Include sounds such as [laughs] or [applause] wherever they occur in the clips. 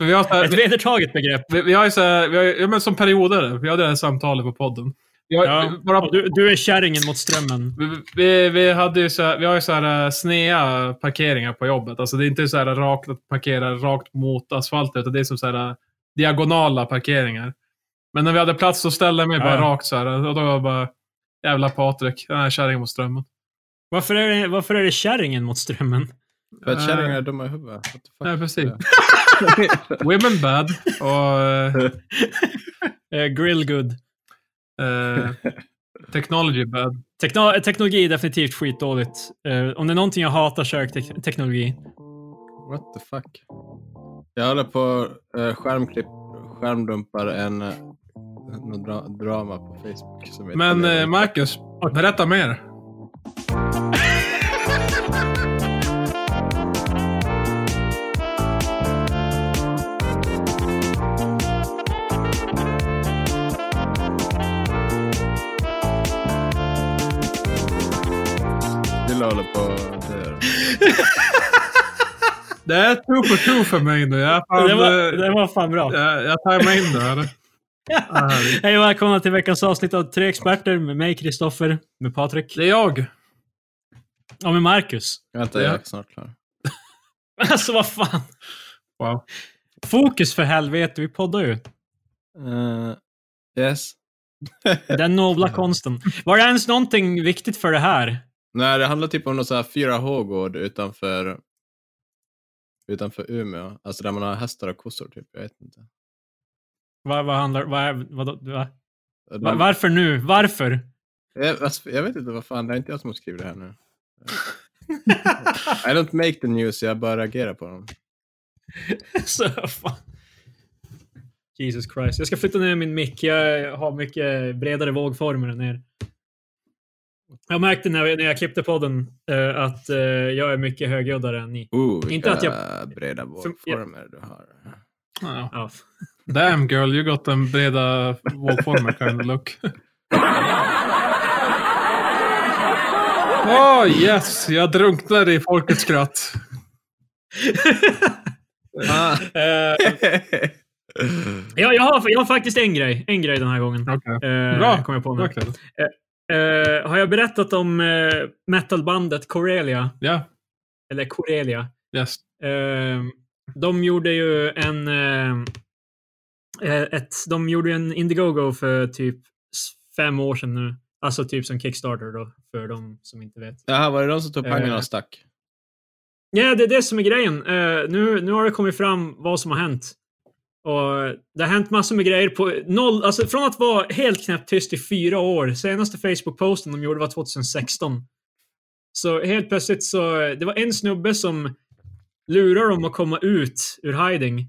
För vi har så här, Ett vedertaget begrepp. vi, vi har ju så här, vi har, ja, men som perioder. Vi hade det här samtalet på podden. Vi, har, Ja. våra, Du, du är kärringen mot strömmen. vi, vi, vi, hade ju så här, vi har ju så här äh, snea parkeringar på jobbet. Alltså det är inte så här rakt att parkera rakt mot asfalten, utan det är som så här äh, diagonala parkeringar. Men när vi hade plats så ställde jag mig bara Ja. rakt så här. Och då var jag bara, jävla Patrik, den här kärringen mot strömmen. Varför är det, varför är det kärringen mot strömmen? För att Eh, kärringar är dumma i huvudet. Ja, precis. [laughs] Women bad och Eh, grill good. äh, technology bad. Tekno teknologi är definitivt skitdåligt. Eh, om det är någonting jag hatar så är det tek teknologi. What the fuck? Jag håller på uh, skärmklipp, skärmdumpar en uh, dra drama på Facebook. Som Men eh, Marcus, berätta mer. [laughs] Dilla håller på att dö. [laughs] Det är two for two för mig nu. Jag, fan, det, var, eh, det var fan bra. jag, jag tajmar in det här. [laughs] Ah. Hej och välkomna till veckans avsnitt av Tre Experter med mig, Kristoffer, med Patrik Det är jag. och med Marcus. Vänta, Ja. jag är snart klar. [laughs] Alltså vad fan. Wow. Fokus för helvete, vi poddar ju. Uh, yes. Den nobla konsten. Var det ens någonting viktigt för det här? Nej, det handlar typ om någon så här 4H-gård utanför, utanför Umeå. Alltså där man har hästar och kossor typ. Jag vet inte. Vad, vad handlar... Vad, är- vad, va? De- Va, varför nu? Varför? jag, alltså, jag vet inte vad fan, det är inte jag som har skrivit det här nu. [laughs] I don't make the news, jag bara reagerar på dem. [laughs] Så fan. Jesus Christ. Jag ska flytta ner min mick. Jag har mycket bredare vågformer än er. Jag märkte när jag, när jag klippte podden eh, att eh, jag är mycket högljuddare än ni. Oh, Inte att jag- breda vågformer du har. Ja. Ja. Damn girl, you got en breda vågformer kind of look. Oh, yes, jag drunknar i folkets skratt. Ah. [laughs] Eh, ja, jag, har, jag har faktiskt en grej. En grej den här gången. Okej. Eh, Bra. Kom jag på nu. Bra Eh, har jag berättat om eh, metalbandet Corelia? Ja, Eller Corelia? yes. Eh, de gjorde ju en... Ett, de gjorde en Indiegogo för typ fem år sedan nu. Alltså typ som Kickstarter då, för de som inte vet. Jaha, var det de som tog pengarna och stack? Ja, det är det som är grejen. Nu, nu har det kommit fram vad som har hänt. Och det har hänt massor med grejer på noll, alltså från att vara helt knäppt tyst i fyra år. Senaste Facebook-posten de gjorde var 2016. Så helt plötsligt så, det var en snubbe som lurar dem att komma ut ur hiding.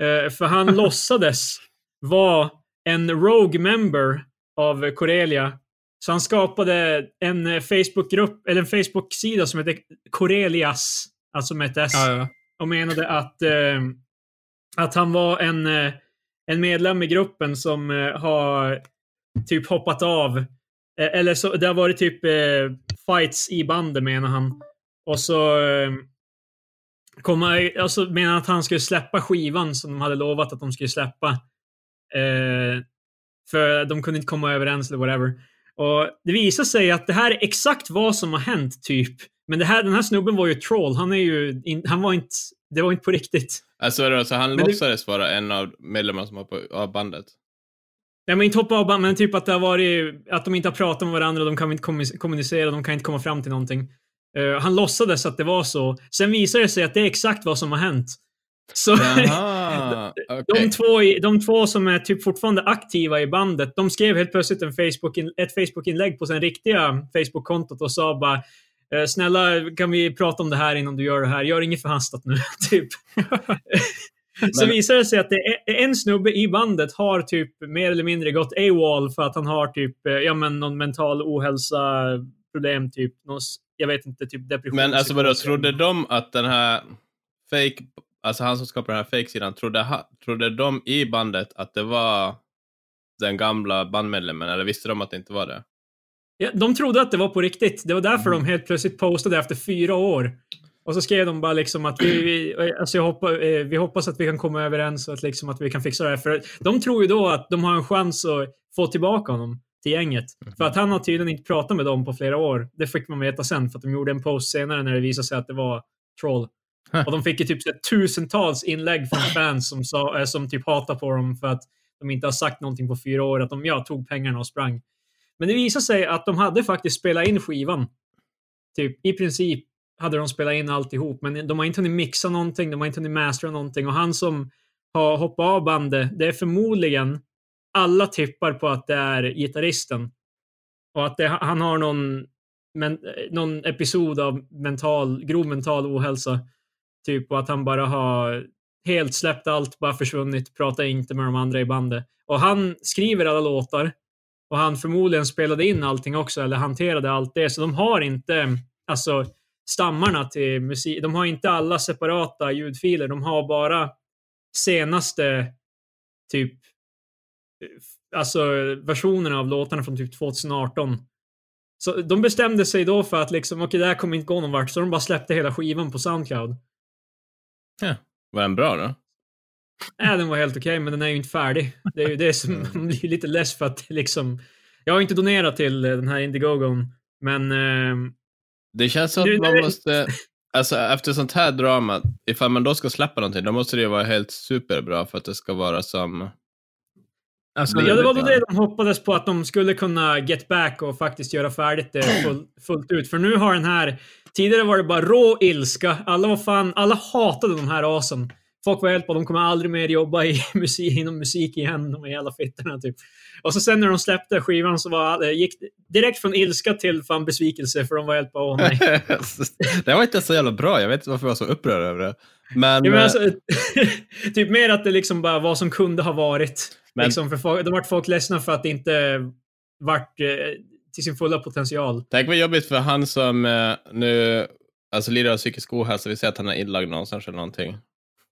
Eh, för han [laughs] låtsades vara en rogue member av Corelia. Så han skapade en Facebook-grupp, eller en Facebook-sida som heter Corelias, alltså med ett S Ja, ja. och menade att, eh, att han var en, eh, en medlem i gruppen som eh, har typ hoppat av. Eh, eller så, det har varit typ fights i bandet menar han. Och så kom han, alltså menar han att han skulle släppa skivan som de hade lovat att de skulle släppa. Eh, för de kunde inte komma överens eller whatever. Och det visar sig att det här är exakt vad som har hänt typ. Men det här, den här snubben var ju ett troll. Han är ju, in, han var inte, det var inte på riktigt. Alltså, vadå, så han Men det- låtsades vara en av medlemmarna som på av bandet? Nej men inte hoppa av band, men typ att det har varit, att de inte har pratat med varandra, de kan inte kommu- kommunicera, de kan inte komma fram till någonting. Eh, han låtsades att det var så. Sen visar det sig att det är exakt vad som har hänt. Så Jaha, [laughs] okej. de, två, de två som är typ fortfarande aktiva i bandet, de skrev helt plötsligt en Facebook ett Facebook-inlägg på sin riktiga Facebook-kontot och sa bara Snälla, kan vi prata om det här innan du gör det här? Gör inget förhastat nu, [laughs] typ. [laughs] Så Men- visar det sig att det är en snubbe i bandet har typ mer eller mindre gått AWOL för att han har typ, eh, ja men någon mental ohälsa problem, typ. Någon, jag vet inte, typ depression. Men alltså vadå, trodde de att den här fake, alltså han som skapade den här fake-sidan, trodde, ha, trodde de i bandet att det var den gamla bandmedlemmen, eller visste de att det inte var det? De trodde att det var på riktigt. Det var därför Mm. de helt plötsligt postade efter fyra år. Och så skrev de bara liksom att vi, vi, alltså jag hoppa, eh, vi hoppas att vi kan komma överens och att, liksom att vi kan fixa det här. För de tror ju då att de har en chans att få tillbaka honom till gänget. För att han har tydligen inte pratat med dem på flera år. Det fick man veta sen för att de gjorde en post senare när det visade sig att det var troll. Och de fick ju typ så här tusentals inlägg från [laughs] fans som, sa, eh, som typ hatar på dem för att de inte har sagt någonting på fyra år. Att de ja, tog pengarna och sprang. Men det visade sig att de hade faktiskt spelat in skivan. Typ i princip hade de spelat in alltihop, men de har inte hunnit mixa någonting, de har inte hunnit mastera någonting. Och han som har hoppat av bandet, det är förmodligen alla tippar på att det är gitarristen. Och att det, han har någon, men, någon episod av mental, grov mental ohälsa. Typ, och att han bara har helt släppt allt, bara försvunnit, pratar inte med de andra i bandet. Och han skriver alla låtar. Och han förmodligen spelade in allting också, eller hanterade allt det. Så de har inte, alltså stammarna till musik. De har inte alla separata ljudfiler. De har bara senaste typ alltså versionerna av låtarna från typ 2018. Så de bestämde sig då för att liksom, okej, okay, det här kommer inte gå någon vart, så de bara släppte hela skivan på Soundcloud. Ja, var den bra då? Nej, den var helt okej, okay, men den är ju inte färdig. Det är ju det som [laughs] man blir lite less för att liksom... Jag har inte donerat till den här Indiegogon, men... Eh, det känns som att man måste... Alltså efter sånt här drama, ifall man då ska släppa någonting, då måste det ju vara helt superbra för att det ska vara som... Alltså, ja, det var då det de hoppades på att de skulle kunna get back och faktiskt göra färdigt det full, fullt ut. För nu har den här... Tidigare var det bara rå ilska. Alla var fan... Alla hatade de här asen. Folk var helt på de kommer aldrig mer jobba i [laughs] musik, inom musik igen, de jävla fittorna typ. Och så sen när de släppte skivan så var, gick direkt från ilska till fan besvikelse för de var helt på åh nej. det var inte så jävla bra, jag vet inte varför jag var så upprörd över det. Men... Ja, men alltså, [laughs] typ mer att det liksom bara var som kunde ha varit. Men... Liksom för folk, då vart folk ledsna för att det inte vart eh, till sin fulla potential. Tänk vad jobbigt för han som eh, nu alltså, lider av psykisk ohälsa, vi säger att han är inlagd någonstans eller någonting.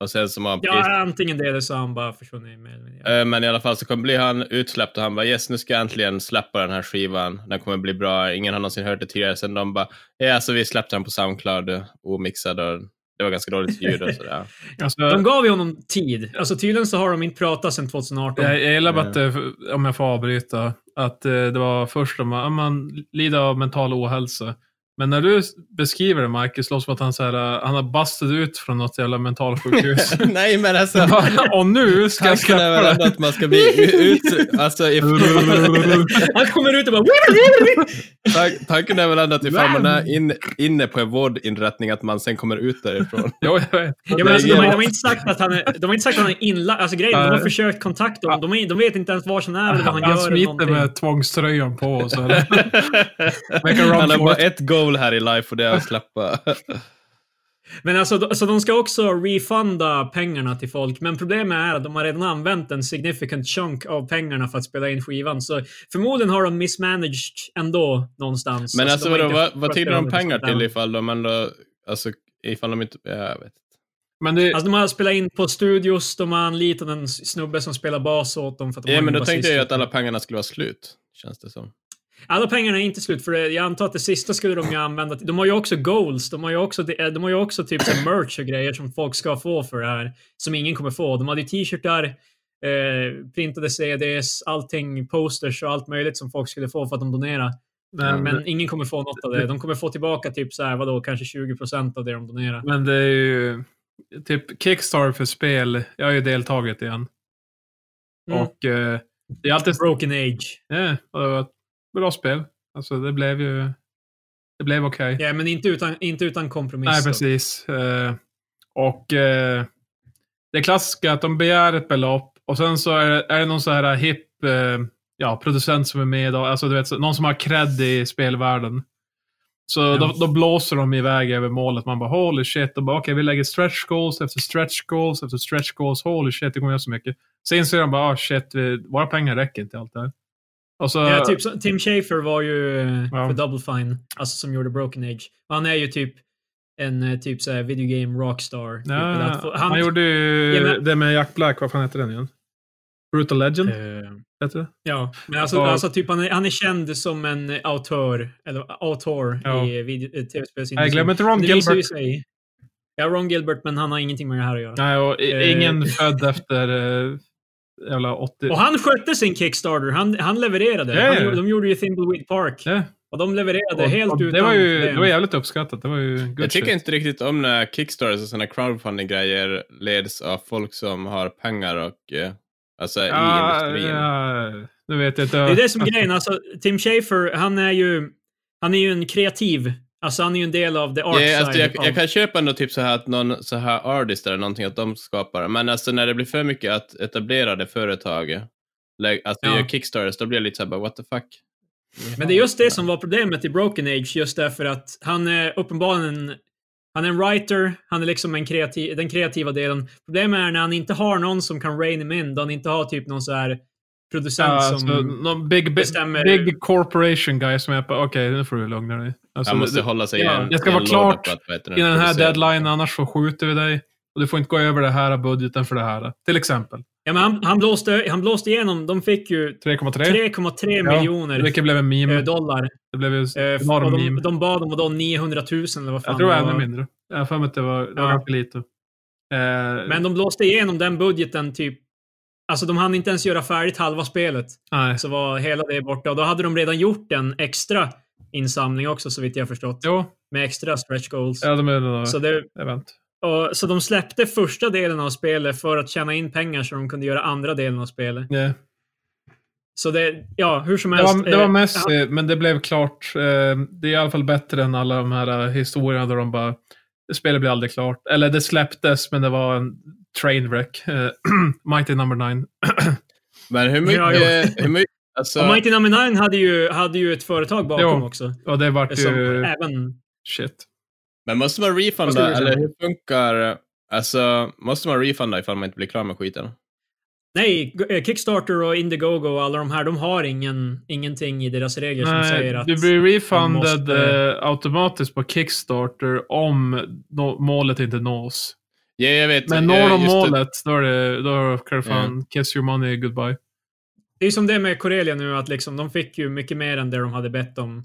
Och sen som han ja, antingen det eller så har han bara försvunnit med. Ja. Eh, men i alla fall så kommer bli han utsläppt och han bara yes, nu ska jag äntligen släppa den här skivan. Den kommer bli bra. Ingen har någonsin hört det tidigare. Sen de bara, ja, yeah, så vi släppte den på Soundcloud omixad och det var ganska dåligt ljud och sådär. [laughs] alltså, de gav ju honom tid. Alltså tydligen så har de inte pratat sedan 2018. Jag, jag gillar bara att, om jag får avbryta, att eh, det var först om man lider av mental ohälsa. Men när du beskriver det, Marcus, låter som att han, så här, äh, han har bastat ut från något jävla mentalsjukhus. [laughs] Nej, men alltså... [laughs] och nu ska jag släppa det. Tanken är att man ska bli ut... Alltså, if... [laughs] han kommer ut och bara... Tanken är väl ändå att ifall man är in, inne på en vårdinrättning, att man sen kommer ut därifrån. jo, jag vet. Ja, men alltså, de, har, de, har inte sagt att han är, de har inte sagt att han är inlagd. Alltså grejen, de har försökt kontakta honom. De, de vet inte ens var han är eller vad han, han gör. Han smiter med tvångströjan på. Och så, han har bara ett goal här i life och det är att släppa. [laughs] Men alltså, så de ska också refunda pengarna till folk. Men problemet är att de har redan använt en significant chunk av pengarna för att spela in skivan. Så förmodligen har de mismanaged ändå någonstans. Men alltså, alltså vad, vad tycker de pengar till ifall de ändå, alltså ifall de inte, jag vet men det... Alltså de har spelat in på studios, de har anlitat en snubbe som spelar bas åt dem. För att de ja, men då tänkte jag ju att alla pengarna skulle vara slut. Känns det som. Alla pengarna är inte slut, för jag antar att det sista skulle de ju använda De har ju också goals, de har ju också, de har ju också typ merch och grejer som folk ska få för det här. Som ingen kommer få. De hade ju t-shirtar, eh, printade CDs, allting, posters och allt möjligt som folk skulle få för att de donerar. Men, mm. men ingen kommer få något av det. De kommer få tillbaka typ så här, vadå, kanske 20% av det de donerar. Men det är ju typ Kickstarter för spel. Jag har ju deltagit i en. Mm. Och eh, det är alltid... Broken Age. Ja, och bra spel. Alltså det blev ju... Det blev okej. Okay. Ja, men inte utan, inte utan kompromiss. Nej, precis. Uh, och uh, det klassiska att de begär ett belopp och sen så är är det någon så här hipp uh, ja, producent som är med. Och, alltså, du vet, någon som har cred i spelvärlden. Så ja. då, då, blåser de iväg över målet. Man bara holy shit. Och bara okej, okay, vi lägger stretch goals efter stretch goals efter stretch goals. Holy shit, det kommer göra så mycket. Sen inser de bara, oh shit, vi, våra pengar räcker inte allt det här. Så, ja, typ, Tim Schafer var ju eh, ja. för Double Fine, alltså som gjorde Broken Age. Han är ju typ en eh, typ såhär video game rockstar. Typ, ja, han, han, gjorde ju ja, men, det med Jack Black, vad fan heter den igen? Brutal Legend? Uh, heter det? Ja, men alltså, och, alltså typ han är, han är känd som en autör, eller autor ja. i tv-spelsindustrin. Jag glömmer inte Ron Gilbert. Ja, Ron Gilbert, men han har ingenting med det här att göra. Nej, och Eh. ingen född [laughs] efter jävla 80... Och han skötte sin Kickstarter. Han, han levererade. Ja. Han, de gjorde ju Thimbleweed Park. Ja. Och de levererade Och- helt och utan det var ju problem. det var jävligt uppskattat. Det var ju Jag tycker shit. inte riktigt om när Kickstarters och sådana crowdfunding-grejer leds av folk som har pengar och eh, alltså i Ja, industrin. ja, nu vet jag inte. Det är det som är grejen. Alltså, Tim Schafer, han är ju, han är ju en kreativ. Alltså han är ju en del av the art Ja, alltså, jag, jag kan köpa ändå typ så här att någon så här artist eller någonting att de skapar, men alltså när det blir för mycket att etablerade företag alltså Ja. gör Kickstarters, då blir jag lite så här bara what the fuck. Men det är just det som var problemet i Broken Age, just därför att han är uppenbarligen en, han är en writer, han är liksom en kreativ, den kreativa delen. Problemet är när han inte har någon som kan rein him in, då han inte har typ någon så här producent Ja, som... alltså, någon big, big, bestämmer- big corporation guy som är på, okej, nu får du lugna dig. Alltså, Han måste det, hålla sig ja, i en, det ska vara klart på att, vad heter det, I den här deadline, annars så skjuter vi dig. Och du får inte gå över det här budgeten för det här. Till exempel. Ja, men han, han, blåste, han blåste igenom, de fick ju 3,3. 3,3 Ja, miljoner Vilket blev en meme. eh, dollar. Det blev ju Eh, en och enorm de, meme. de bad om vadå, 900 000 eller vad fan Jag tror det var var. ännu mindre. Jag har för mig att det var, det var Ja. ganska lite. Eh, Men de blåste igenom den budgeten typ... Alltså de hann inte ens göra färdigt halva spelet. nej. Så var hela det borta. Och då hade de redan gjort en extra insamling också, så vitt jag förstått. Jo, Med extra stretch goals. ja, de är det Så, det, event. och, så de släppte första delen av spelet för att tjäna in pengar så de kunde göra andra delen av spelet. Yeah. Så det, ja, hur som Det helst. var, det var eh, mest, eh, men det blev klart. Eh, det är i alla fall bättre än alla de här eh, historierna där de bara, spelet blir aldrig klart. Eller det släpptes, men det var en trainwreck. Eh, [clears throat] Mighty number nine. [clears throat] Men hur mycket, Ja, ja. [laughs] hur mycket, alltså, Och Mighty Number 9 hade ju, hade ju ett företag bakom Jo. också. Och det vart ju... även... Shit. men måste man refunda, eller hur funkar, alltså, måste man refunda ifall man inte blir klar med skiten? Nej, eh, Kickstarter och Indiegogo och alla de här, de har ingen, ingenting i deras regler som säger Nej, att... du blir refunded måste- eh, automatiskt på Kickstarter om målet inte nås. Ja, jag vet. Men når de det- målet, då, är det, då kan du fan kiss your money goodbye. Det är som det med Corelia nu, att liksom, de fick ju mycket mer än det de hade bett om.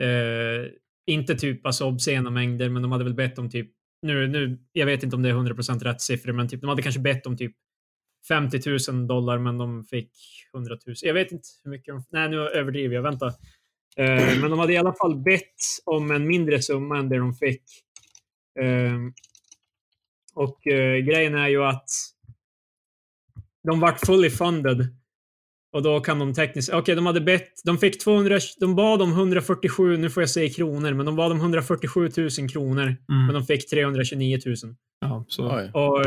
Eh, inte typ alltså obscena mängder, men de hade väl bett om typ... Nu, nu, jag vet inte om det är 100% rätt siffror, men typ, de hade kanske bett om typ 50 000 dollar, men de fick 100 000. Jag vet inte hur mycket de... Nej, nu överdriver jag. Vänta. Eh, men de hade i alla fall bett om en mindre summa än det de fick. Eh, och eh, grejen är ju att de vart fully funded. Och då kan de tekniskt... Okej, de hade bett... De fick 200... De bad om 147, nu får jag säga kronor, men de bad om 147 000 kronor. Men Mm. de fick 329 000. Ja, så. Och,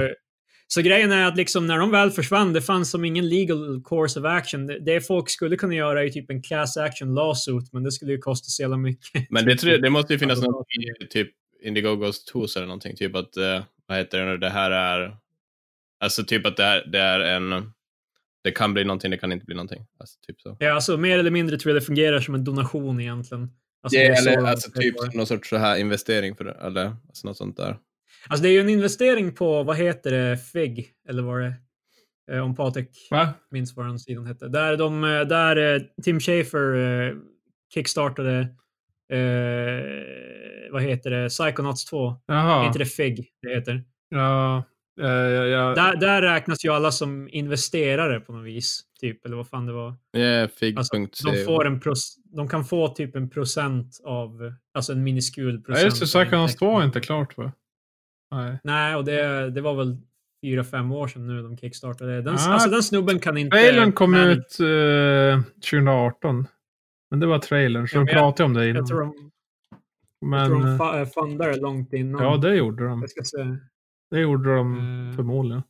så grejen är att liksom när de väl försvann, det fanns som ingen legal course of action. Det, det folk skulle kunna göra är typ en class action lawsuit, men det skulle ju kosta så jävla mycket. Men det, tror jag, det måste ju [laughs] finnas något i typ Indiegogos tools eller någonting. Typ att, eh, vad heter det nu, det här är... Alltså typ att det, här, det är en... Det kan bli någonting, det kan inte bli någonting. Alltså typ så. Ja, alltså mer eller mindre tror jag det fungerar som en donation egentligen. Alltså, är så eller alltså typ det. någon sorts så här investering för det, eller alltså något sånt där. Alltså det är ju en investering på, vad heter det, FIG? Eller vad det eh, Om Patrik Va? minns vad den sidan hette. Där, de, eh, där eh, Tim Schafer eh, kickstartade, eh, vad heter det, Psychonauts 2. Är Jaha. inte det FIG det heter? Ja. Ja, ja, ja. Där, där räknas ju alla som investerare på något vis. Typ, eller vad fan det var. Ja, Alltså, fig.co. de, får en pros, de kan få typ en procent av, alltså en miniskul Ja, procent. just det. Psychonauts 2 är inte klart va? Nej. Nej, och det, det var väl fyra, fem år sedan nu de kickstartade. Den, Ah, alltså den snubben kan inte... Trailern kom manage- ut eh, 2018. Men det var trailern, så Ja, de men jag- pratade om det innan. Jag tror de, jag Men, tror de eh, fundade långt innan. ja, det gjorde de. Jag ska se. Det gjorde de Eh. förmodligen.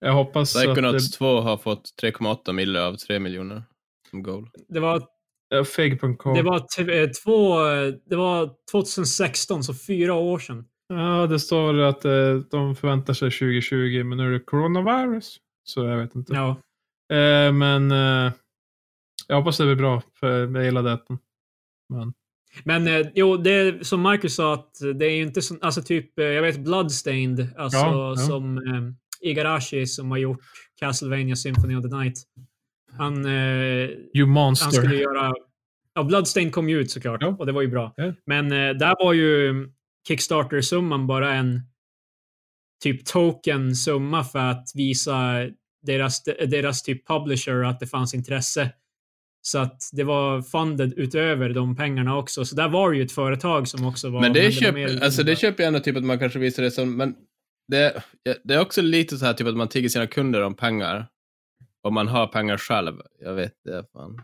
Jag hoppas att Psychonauts det 2 har fått 3,8 mille av 3 miljoner som goal. Det var, fake.com. det, var eh, två, det var 2016, så fyra år sedan. Ja, det står att eh, de förväntar sig 2020, men nu är det coronavirus. Så jag vet inte. Ja. Eh, men eh, jag hoppas det blir bra, för jag gillade ettan. Men, Men eh, jo, det som Marcus sa, att det är ju inte som, alltså typ, eh, jag vet Bloodstained, alltså Ja, ja. som eh, Igarashi som har gjort Castlevania Symphony of the Night. Han, eh, you han monster. skulle göra... Ja, Bloodstained kom ju ut såklart Ja. och det var ju bra. Ja. Men eh, där var ju... Kickstarter-summan bara en typ token-summa för att visa deras, deras typ publisher att det fanns intresse. Så att det var funded utöver de pengarna också. Så där var det ju ett företag som också var... Men det, köp, mer- alltså det köper jag ändå typ att man kanske visar det som, men det, det är också lite så här typ att man tigger sina kunder om pengar. Om man har pengar själv. Jag vet det, fan.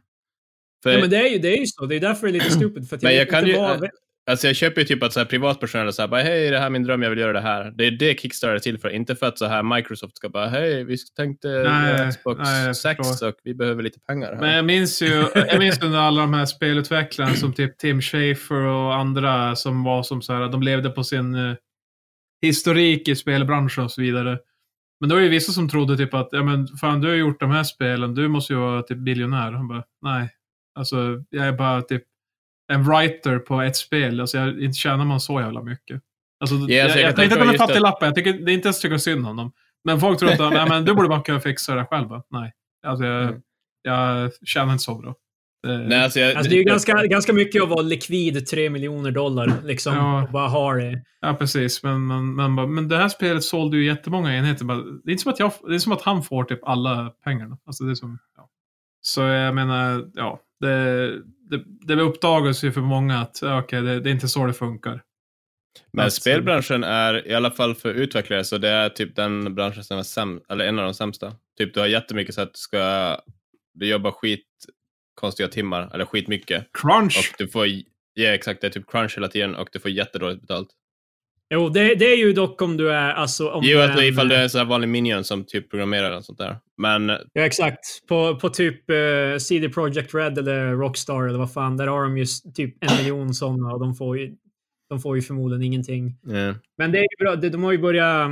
För, Ja, men det är ju, det är ju så. Det är därför det är lite stupid. För att Men jag, jag kan ju- vad... Alltså jag köper ju typ att så här privatpersoner så här bara hej, det här är min dröm, jag vill göra det här. Det är det Kickstarter är till för, inte för att så här Microsoft ska bara hej, vi tänkte Nej, Xbox nej, jag 6 förstår. och vi behöver lite pengar här. Men jag minns ju jag minns under alla de här spelutvecklarna som typ Tim Schafer och andra som var som så här, de levde på sin eh, historik i spelbranschen och så vidare. Men då är det vissa som trodde typ att, ja men fan du har gjort de här spelen, du måste ju vara typ biljonär. Han bara, nej. Alltså jag är bara typ en writer på ett spel. Alltså jag, inte tjänar man så jävla mycket. Alltså, alltså, jag, jag jag, tänkte att de är fattiglappar. Jag tycker, det är inte ens tycka synd om dem. Men folk tror att [laughs] nej, men du borde bara kunna fixa det själv. Nej. Alltså jag, Mm. jag tjänar inte så bra. Det- Nej, alltså, jag, Alltså det är ju ganska, ganska mycket att vara likvid 3 miljoner dollar. Liksom. Ja. Och bara ha det. Ja, precis. Men, men, men, bara, men det här spelet sålde ju jättemånga enheter. Bara, Det är inte som att, jag, det är som att han får typ alla pengarna. Alltså det är som, ja. Så jag menar, ja. Det, det, det uppdagas ju för många att okej, det, det är inte så det funkar. Men Alltså- spelbranschen är, i alla fall för utvecklare, så det är typ den branschen som är säm- eller en av de sämsta. Typ du har jättemycket så att du ska, du jobbar skit konstiga timmar, eller skitmycket. Crunch! Och du får, ja exakt, det är typ crunch hela tiden och du får jättedåligt betalt. Jo, det, det är ju dock om du är... Alltså, om Jo, du att är en- ifall du är en sån här vanlig minion som typ programmerar och sånt där. Men Ja, exakt. På, på typ eh, CD Projekt Red eller Rockstar eller vad fan, där har de ju typ en miljon sådana och de får ju, de får ju förmodligen ingenting. eh, Men det är ju bra. De har ju börjat...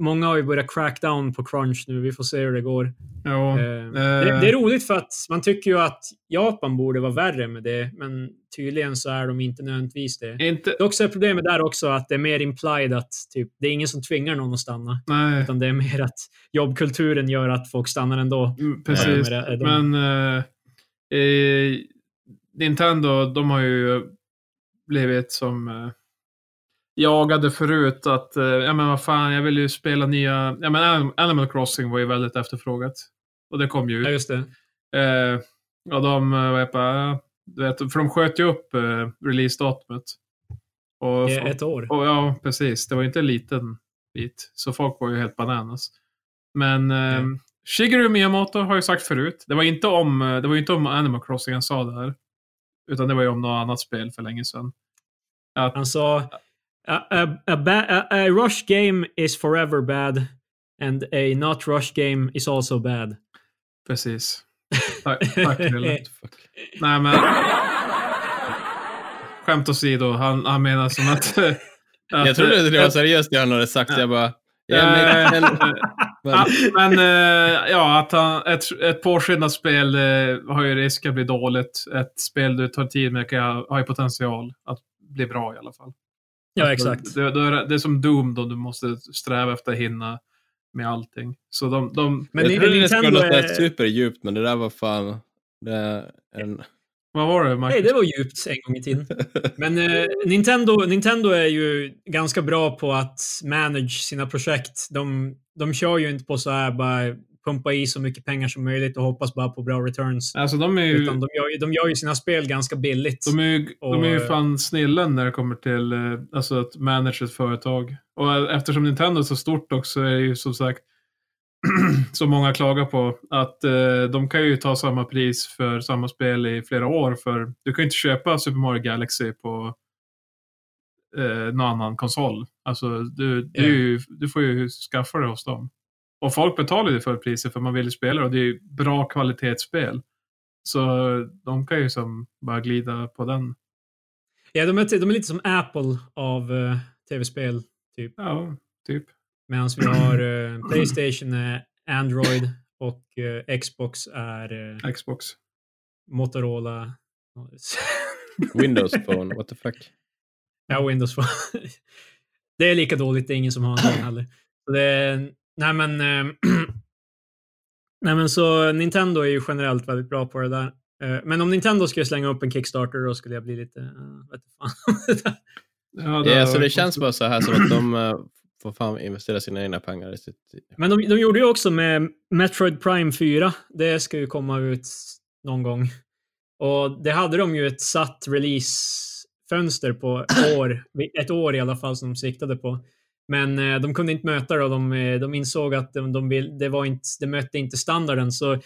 Många har ju börjat crack down på crunch nu. Vi får se hur det går. Jo, Eh, det, det är roligt för att man tycker ju att Japan borde vara värre med det, men tydligen så är de inte nödvändigtvis det. inte... Dock så är problemet där också att det är mer implied att typ, det är ingen som tvingar någon att stanna. Nej, Utan det är mer att jobbkulturen gör att folk stannar ändå. mm, precis. Eh, de- Men eh, eh, Nintendo, de har ju blivit som eh, jagade förut att, eh, ja men vad fan, jag vill ju spela nya, ja men Anim- Animal Crossing var ju väldigt efterfrågat. Och det kom ju Ja, ut. just det. Eh, och de, eh, vad heter det, du vet, för de sköt ju upp eh, releasedatumet. Och, Eh, Ett år. och, ja, precis. Det var ju inte en liten bit. Så folk var ju helt bananas. Men eh, Mm. Shigeru Miyamoto har ju sagt förut. Det var inte om, eh, det var ju inte om Animal Crossing han sa det här. Utan det var ju om något annat spel för länge sedan. Att, Han sa a, a, a, ba- a, a rush game is forever bad and a not rush game is also bad. precis. [laughs] Tack, tack. Nej men. Skämt åsido, han, han menar som att... [laughs] att Jag trodde det var seriöst det han hade sagt, jag bara... [laughs] Ja, Eh, men, men, Ja, eh, ja, att han, ett, ett påskyndat spel eh, har ju risk att bli dåligt. Ett spel du tar tid med kan, ha- har ju potential att bli bra i alla fall. Ja, Alltså, exakt. Det, det, är, det är som Doom då, du måste sträva efter att hinna med allting. Så de... de Men jag trodde det skulle Nintendo vara är- superdjupt, men det där var fan... Det är en... vad var det, Marcus? Nej, det var djupt en gång i tiden. [laughs] Men eh, Nintendo, Nintendo är ju ganska bra på att manage sina projekt. De, de kör ju inte på så här bara pumpa i så mycket pengar som möjligt och hoppas bara på bra returns. Alltså de är ju... Utan de gör, de gör ju sina spel ganska billigt. De är, ju, de är ju Och- fan snillen när det kommer till eh, alltså att manage ett företag. Och eh, eftersom Nintendo är så stort också är det ju som sagt [clears throat] så många klagar på att eh, de kan ju ta samma pris för samma spel i flera år. För du kan ju inte köpa Super Mario Galaxy på eh, någon annan konsol. Alltså du, ju, du får ju skaffa det hos dem. Och folk betalar ju för priset för man vill ju spela och det är ju bra kvalitetsspel. Så de kan ju som bara glida på den. Ja, de är, de är lite som Apple av eh, tv-spel. Typ. Ja, typ. Medan vi har eh, Playstation är Android och eh, Xbox är Xbox. Motorola. [laughs] Windows Phone, what the fuck. Ja, Windows Phone. [laughs] det är lika dåligt, det är ingen som har en heller. Så det är, nej men... eh, [clears throat] nej men så Nintendo är ju generellt väldigt bra på det där. Eh, Men om Nintendo skulle slänga upp en Kickstarter då skulle jag bli lite... Uh, vet fan. [laughs] Ja, Ja, har så det känns bara så här som att de [clears throat] eh, får fan investera sina egna pengar i sitt... Men de, de gjorde ju också med Metroid Prime 4. Det ska ju komma ut någon gång. Och det hade de ju ett satt releasefönster på år, [clears throat] ett år i alla fall som de siktade på. Men eh, de kunde inte möta det och de, eh, de insåg att de, de vill, det, var inte, det mötte inte standarden. Så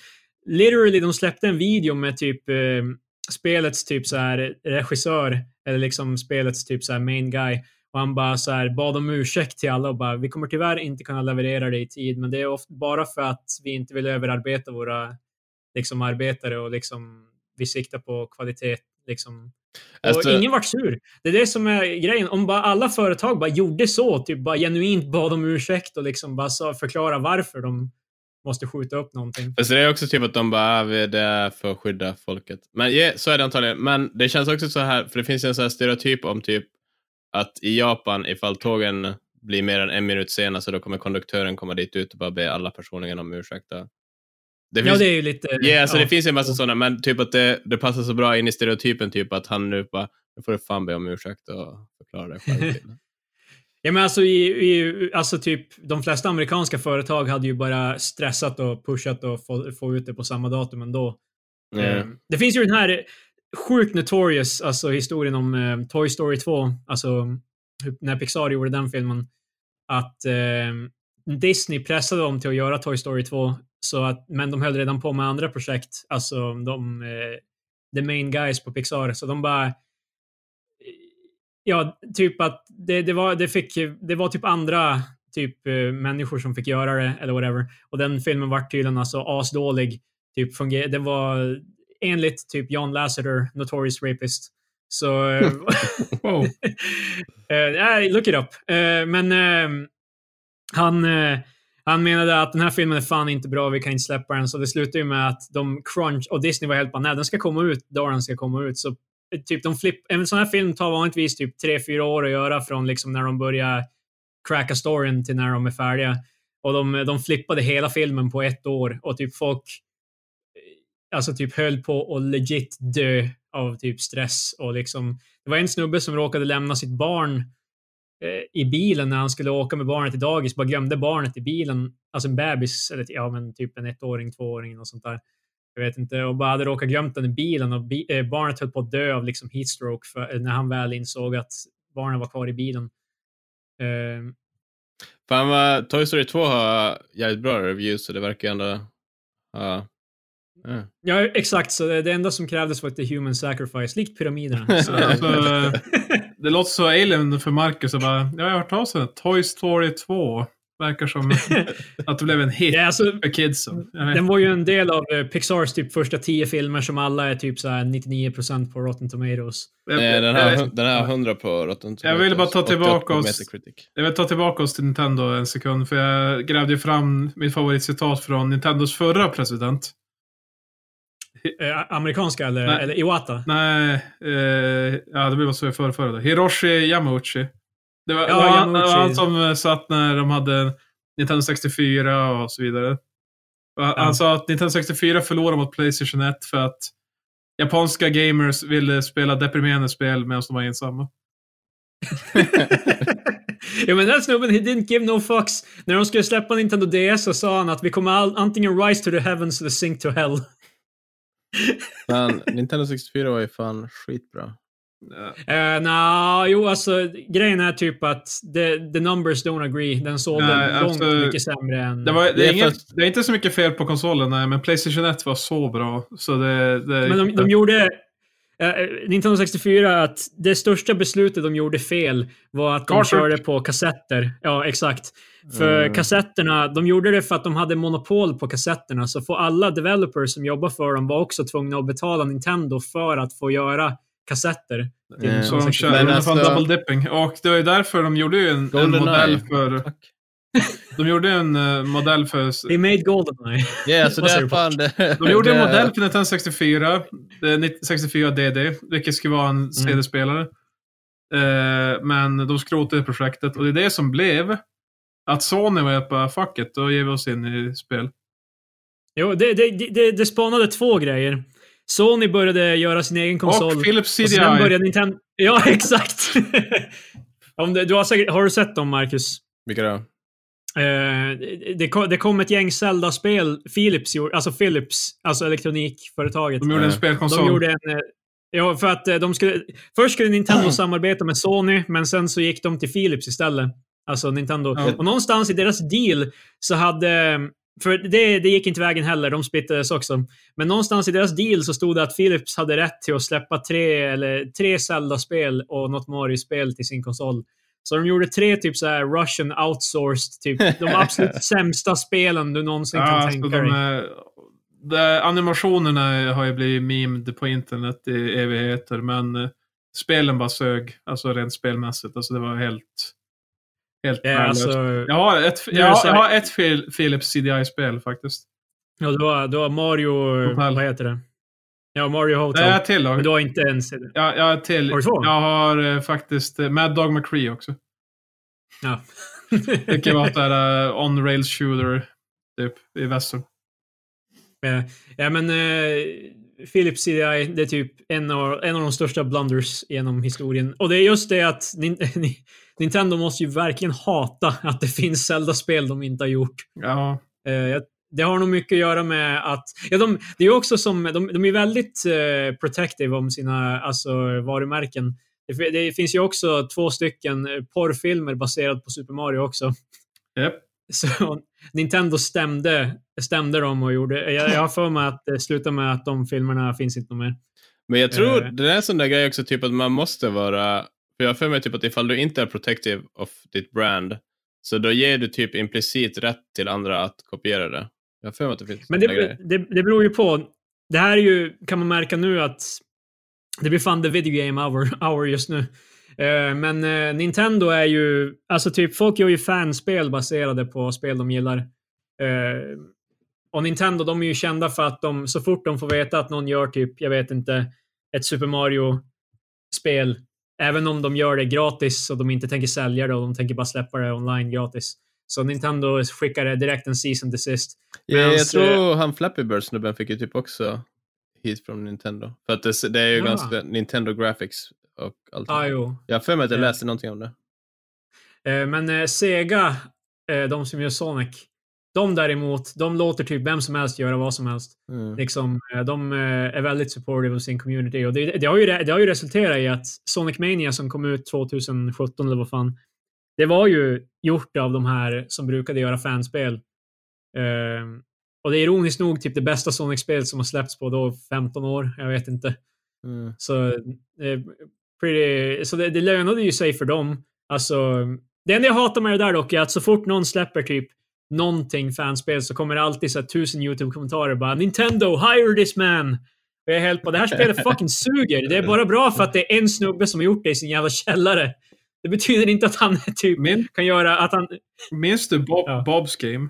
literally, de släppte en video med typ eh, spelets typ så här regissör, eller liksom spelets typ så här main guy. Och han bara så här bad om ursäkt till alla och bara, vi kommer tyvärr inte kunna leverera det i tid, men det är ofta bara för att vi inte vill överarbeta våra liksom arbetare och liksom vi siktar på kvalitet liksom. Och Alltså- ingen vart sur. Det är det som är grejen. Om bara alla företag bara gjorde så, typ bara genuint bad om ursäkt och liksom bara sa, förklara varför de måste skjuta upp någonting. Fast det är också typ att de bara, ah, vi är där för att skydda folket. Men ja, så är det antagligen. Men det känns också så här, för det finns en sån här stereotyp om typ att i Japan, ifall tågen blir mer än en minut sena så då kommer konduktören komma dit ut och bara be alla personligen om ursäkt. Det Ja, finns, det är ju lite... Ja, alltså ja. det finns ju en massa sådana, men typ att det, det passar så bra in i stereotypen, typ att han nu bara, nu får du fan be om ursäkt och förklara dig själv. till." [laughs] Ja, men alltså, i, i, alltså typ de flesta amerikanska företag hade ju bara stressat och pushat och få, få ut det på samma datum ändå. Ja. Eh, Det finns ju den här sjukt notorious, alltså historien om eh, Toy Story 2, alltså när Pixar gjorde den filmen, att eh, Disney pressade dem till att göra Toy Story 2, så att, men de höll redan på med andra projekt, alltså de, eh, the main guys på Pixar, så de bara Ja, typ att det, det, var, det, fick, det var typ andra typ eh, människor som fick göra det, eller whatever. Och den filmen var tydligen alltså asdålig. Typ funger- det var enligt typ John Lasseter, Notorious Rapist. Så... eh, [laughs] Wow. [laughs] eh, nej, look it up. Eh, men eh, han, eh, han menade att den här filmen är fan inte bra, vi kan inte släppa den. Så det slutade ju med att de crunch och Disney var helt bara, nej den ska komma ut då den ska komma ut. Så typ de flipp, en sån här film tar vanligtvis typ 3-4 år att göra från liksom när de börjar cracka storyn till när de är färdiga. Och de, de flippade hela filmen på ett år och typ folk eh, alltså typ höll på att legit dö av typ stress och liksom det var en snubbe som råkade lämna sitt barn i bilen när han skulle åka med barnet till dagis, bara glömde barnet i bilen, alltså en bebis, eller ja men typ en ettåring, tvååring och sånt där. Jag vet inte, och bara hade råkat glömt den i bilen och bi eh, barnet höll på att dö av liksom heatstroke för, när han väl insåg att barnen var kvar i bilen. Eh, Fan vad, Toy Story 2 har jävligt bra reviews, så det verkar ändå ha... Ja. ja, exakt, så det, enda som krävdes var ett human sacrifice, likt pyramiderna. [laughs] Så, Alltså, det låter så alien för Marcus. och Bara, ja, jag har hört talas om. Toy Story 2. Verkar som [laughs] att det blev en hit ja, alltså, för kidsen. Jag. Den var ju en del av eh, Pixars typ första tio filmer som alla är typ så här 99% på Rotten Tomatoes. Jag- Nej, den, jag hun- den har 100 på Rotten Jag ville bara ta 88 tillbaka oss-. Jag vill ta tillbaka oss till Nintendo en sekund. För jag grävde ju fram mitt favoritcitat från Nintendos förra president. Eh, amerikanska eller, Nej. eller Iwata? Nej, eh, ja det blir så i förra, förra då. Hiroshi Yamauchi. Det var, Ja, var han, Yamauchi. han som eh, satt när de hade Nintendo 64 och så vidare. Och han, Ja. sa att Nintendo 64 förlorade mot Playstation 1 för att japanska gamers ville spela deprimerande spel medan de var ensamma. [laughs] ja men den snubben, he didn't give no fucks. När de skulle släppa Nintendo DS så sa han att vi kommer all, antingen rise to the heavens eller sink to hell. Fan, Nintendo 64 var ju fan skitbra. Ja. Uh, Nja, jo alltså grejen är typ att the, the numbers don't agree. Den sålde Nej, långt alltså, mycket sämre än... Det, var, det, Det är inget, fast- det är inte så mycket fel på konsolen, nej, men Playstation 1 var så bra. Så det, det, Men de, de gjorde... eh, Nintendo 64, att det största beslutet de gjorde fel var att de Cartridge. körde på kassetter. Ja, exakt. För Mm. kassetterna, de gjorde det för att de hade monopol på kassetterna. Så för alla developers som jobbar för dem var också tvungna att betala Nintendo för att få göra kassetter. Mm. Så de 64. körde Men i alltså- double dipping. Och det var ju därför de gjorde ju en, en modell för... Tack. [laughs] De gjorde en eh, modell för... They made Goldeneye. Ja, så [laughs] det fan det. De gjorde en modell för Nintendo 64. det är 90 64 DD, vilket skulle vara Mm. en CD-spelare. Eh, men de skrotade projektet och det är det som blev att Sony var bara fuck it, då ger vi oss in i spel. Jo, det, det, det, det spanade två grejer. Sony började göra sin egen konsol. Och Philips Och sen CDI. började Nintendo, Ja, [laughs] exakt. Om det, du har, säkert, har du sett dem, Marcus? Vilka då? Eh, det, kom, det kom ett gäng Zelda-spel. Philips gjorde, alltså Philips, alltså elektronikföretaget. De gjorde en Eh, spelkonsol. De gjorde en... eh, Ja, för att eh, de skulle... Först skulle Nintendo [clears throat] samarbeta med Sony, men sen så gick de till Philips istället. Alltså Nintendo. Ja. Och någonstans i deras deal så hade... För det, det gick inte vägen heller, de splittades också. Men någonstans i deras deal så stod det att Philips hade rätt till att släppa tre, eller, tre Zelda-spel och något Mario-spel till sin konsol. Så de gjorde tre typ så här Russian outsourced, typ [laughs] de absolut sämsta spelen du någonsin Ja, kan tänka dig. är, de, animationerna har ju blivit memed på internet i evigheter, men eh, spelen bara sög. Alltså rent spelmässigt. Alltså det var helt... Helt Ja, värdelöst. alltså, jag, har ett, jag, har- jag har ett Phil- Philips CDI-spel faktiskt. ja, du, har, du har Mario... Hotel. Vad heter det? Ja, Mario Hotel. är ett till Men du har inte ens det. Jag, jag, har till. Har du två? jag har eh, faktiskt eh, Mad Dog McCree också. Ja. [laughs] Det kan vara där uh, on-rails shooter typ i västern. Eh, ja, men uh, Philips CDI, det är typ en av, en av de största blunders genom historien. Och det är just det att Nin Nintendo måste ju verkligen hata att det finns Zelda-spel de inte har gjort. Ja, Eh, det har nog mycket att göra med att... Ja, de, det är också som... De, de är väldigt eh, protective om sina alltså, varumärken. Det, det finns ju också två stycken eh, porrfilmer baserade på Super Mario också. Japp. [laughs] Så Nintendo stämde, stämde dem och gjorde... Jag, jag har för mig att det slutade med att de filmerna finns inte mer. Men jag tror Eh. det är en sån där grej också, typ att man måste vara... För jag har för mig typ att ifall du inte är protective of ditt brand, så då ger du typ implicit rätt till andra att kopiera det. Jag har för mig att det finns Men det, grejer. det, det beror ju på. Det här är ju, kan man märka nu att det blir fan the video game hour, hour just nu. Eh, men eh, Nintendo är ju, alltså typ folk gör ju fanspel baserade på spel de gillar. Eh, och Nintendo, de är ju kända för att de, så fort de får veta att någon gör typ, jag vet inte, ett Super Mario-spel, även om de gör det gratis och de inte tänker sälja det och de tänker bara släppa det online gratis. Så Nintendo skickar det direkt en season desist. Ja, jag tror han Flappy Bird-snubben fick ju typ också hit från Nintendo. För att det, det är ju Ja. ganska Nintendo Graphics och allt. Ah, jo. Jag har för mig att jag Ja. läste någonting om det. Eh, Men eh, Sega, eh, de som gör Sonic, de däremot, de låter typ vem som helst göra vad som helst. Mm. Liksom, eh, de eh, är väldigt supportive av sin community. Och det, det, har ju, det har ju resulterat i att Sonic Mania som kom ut 2017 eller vad fan, det var ju gjort av de här som brukade göra fanspel. Eh, och det är ironiskt nog typ det bästa Sonic-spel som har släppts på då 15 år. Jag vet inte. Mm. Så, eh, pretty, så det, det lönade ju sig för dem. Alltså, det enda jag hatar med det där dock är att så fort någon släpper typ någonting fanspel så kommer det alltid så här tusen YouTube-kommentarer bara “Nintendo, hire this man!” Och jag är helt på det här spelet fucking suger. Det är bara bra för att det är en snubbe som har gjort det i sin jävla källare. Det betyder inte att han [laughs] typ Min, kan göra att han... minns du Bob, Ja. Bob's Game?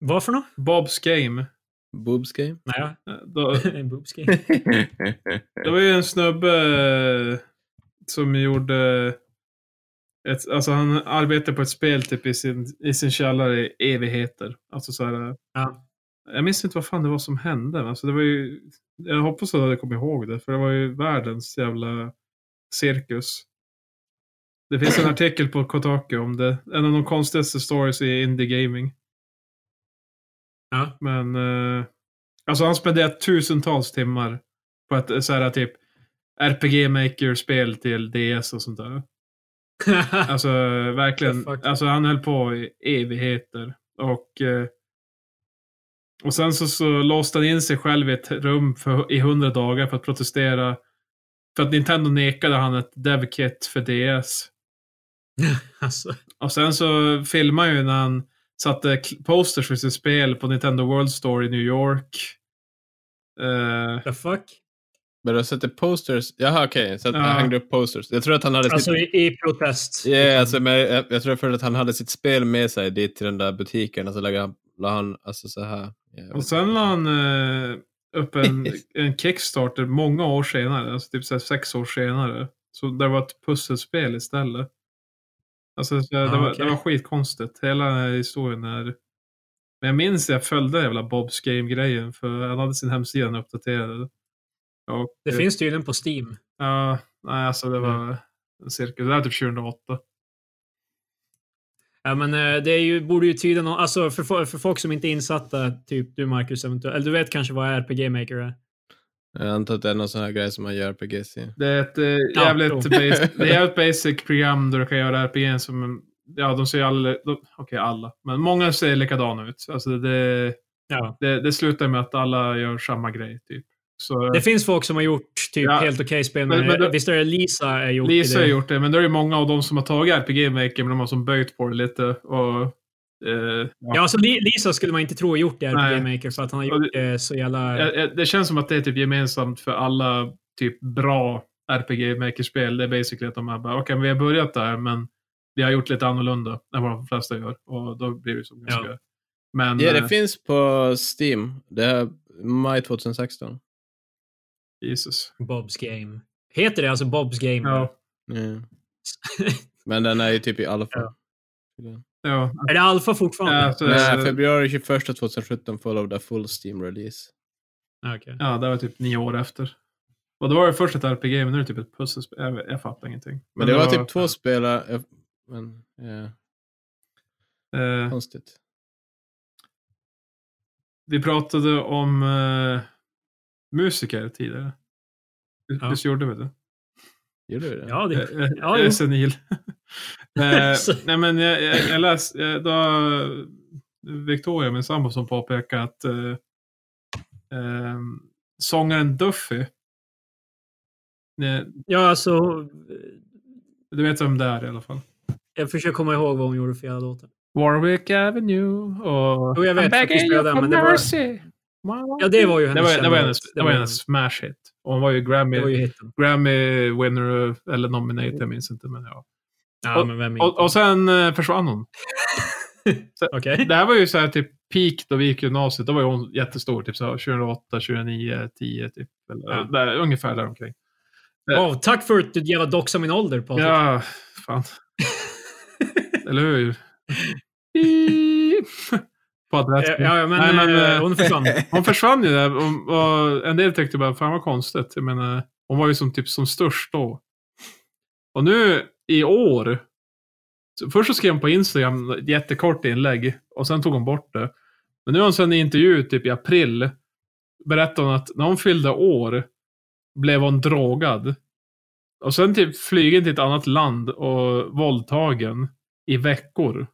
Vad för något? Bob's Game. Boobs game? Nej, Eh, Då, [laughs] en boobskin. [laughs] det var ju en snubbe eh, som gjorde... Ett, alltså han arbetade på ett spel typ i sin, i sin källare i evigheter. Alltså så här, Ja. Jag minns inte vad fan det var som hände. Alltså det var ju, jag hoppas att jag kommer ihåg det, för det var ju världens jävla cirkus. Det finns en [clears throat] artikel på Kotaku om det. En av de konstigaste stories i indie gaming. Ja. Men, eh, alltså han spenderat tusentals timmar på ett eh, så här typ RPG Maker-spel till DS och sånt där. [laughs] Alltså verkligen. Alltså han höll på i evigheter. Och, eh, och sen så, så låste han in sig själv i ett rum för, i hundra dagar för att protestera. För att Nintendo nekade han ett dev-kit för DS. [laughs] alltså, Och sen så filmade han ju när han satte posters för sitt spel på Nintendo World Store i New York. Eh, the fuck? Men du sett posters? Jaha, okej. Så att Ja. han hängde upp posters. Jag tror att han hade Alltså sitt... i, i protest. Ja, alltså, men jag, jag tror för att han hade sitt spel med sig dit till den där butiken och så han, la han alltså så här. Ja, och sen la han eh, upp en, [laughs] en Kickstarter många år senare. Alltså typ så här sex år senare. Så det var ett pusselspel istället. Alltså så, det, Ah, var, okej. det var skitkonstigt. Hela historien är... Men jag minns att jag följde jävla Bob's Game-grejen. För han hade sin hemsida uppdaterad. Och, Det finns tydligen på Steam. Ja, Nej, alltså det var en cirkus. Det var typ 2008. Ja, men eh, det är ju, borde ju tyda någon, alltså för, för folk som inte är insatta, typ du Marcus eventuellt, eller du vet kanske vad RPG Maker är? Jag antar att det är någon sån här grej som man gör på GC. Det är ett eh, jävligt, [laughs] basic, det är jävligt basic program där du kan göra RPG som, ja de ser alla, okej alla, men många ser likadana ut. Alltså det, Ja. det, det slutar med att alla gör samma grej typ. Så, Det finns folk som har gjort typ Ja. helt okej spel, men, Men- visst är det Lisa är gjort Lisa det? har gjort det, men då är det många av de som har tagit RPG Maker, men de har som böjt på det lite. Och, eh, Ja, alltså Li- Lisa skulle man inte tro har gjort det i RPG Nej. Maker för att han har gjort det så jävla... Det känns som att det är typ gemensamt för alla typ bra RPG Maker-spel. Det är basically att de är bara, okej, vi har börjat där, men vi har gjort lite annorlunda än vad de flesta gör. Och då blir det som ganska... Ja. Men... Ja, det eh, finns på Steam. Det är maj 2016. Jesus. Bob's Game. Heter det alltså Bob's Game? Ja. Ja. [laughs] Men den är ju typ i alla fall. Ja. Är det alfa fortfarande? Ja, så, Nej, februari 21 2017 followed a full Steam release. Okej. ja, det var typ nio år efter. Och då var det först ett RPG, men nu är det typ ett pusselspel. Jag, jag fattar ingenting. Men det var typ två spelare. eh, Men, ja, Eh, konstigt. vi pratade om eh, musiker tidigare. Ja. Visst gjorde vi det? Gjorde vi det? Ja, det... Eh, eh, Ja, jag är senil. Nej men jag, jag, jag läste, eh, då, Victoria, min sambo, som påpekade att eh, eh, sångaren Duffy, eh, Ja, alltså... du vet vem det är i alla fall. Jag försöker komma ihåg vad hon gjorde för jävla låtar. Warwick Avenue och Jo, jag vet I'm begging faktiskt you den, men det var- mercy. Ja, det var ju hennes Det var, det var hennes, det var hennes smash hit. Och hon var ju Grammy, var ju. Grammy winner, eller nominated, jag minns inte. Men ja. Ja, men vem och, och sen eh, försvann hon. [laughs] Okej. Det här var ju så här typ peak då vi gick gymnasiet. Då var ju hon jättestor. Typ så här 2008, 2009, 10 typ. Eller, Ja. där, ungefär där omkring. Wow, tack för att du jävla doxade min ålder, Patrik. Ja, fan. [laughs] Eller hur? [laughs] På adress. Ja, ja, men, Nej, men, eh, eh, hon försvann. [laughs] Hon försvann ju där och, och en del tyckte bara, fan vad konstigt. Jag menar, hon var ju som typ som störst då. Och nu i år, först så skrev hon på Instagram ett jättekort inlägg och sen tog hon bort det. Men nu har hon sen i intervju typ i april berättat hon att när hon fyllde år blev hon drogad. Och sen typ flygen till ett annat land och våldtagen i veckor.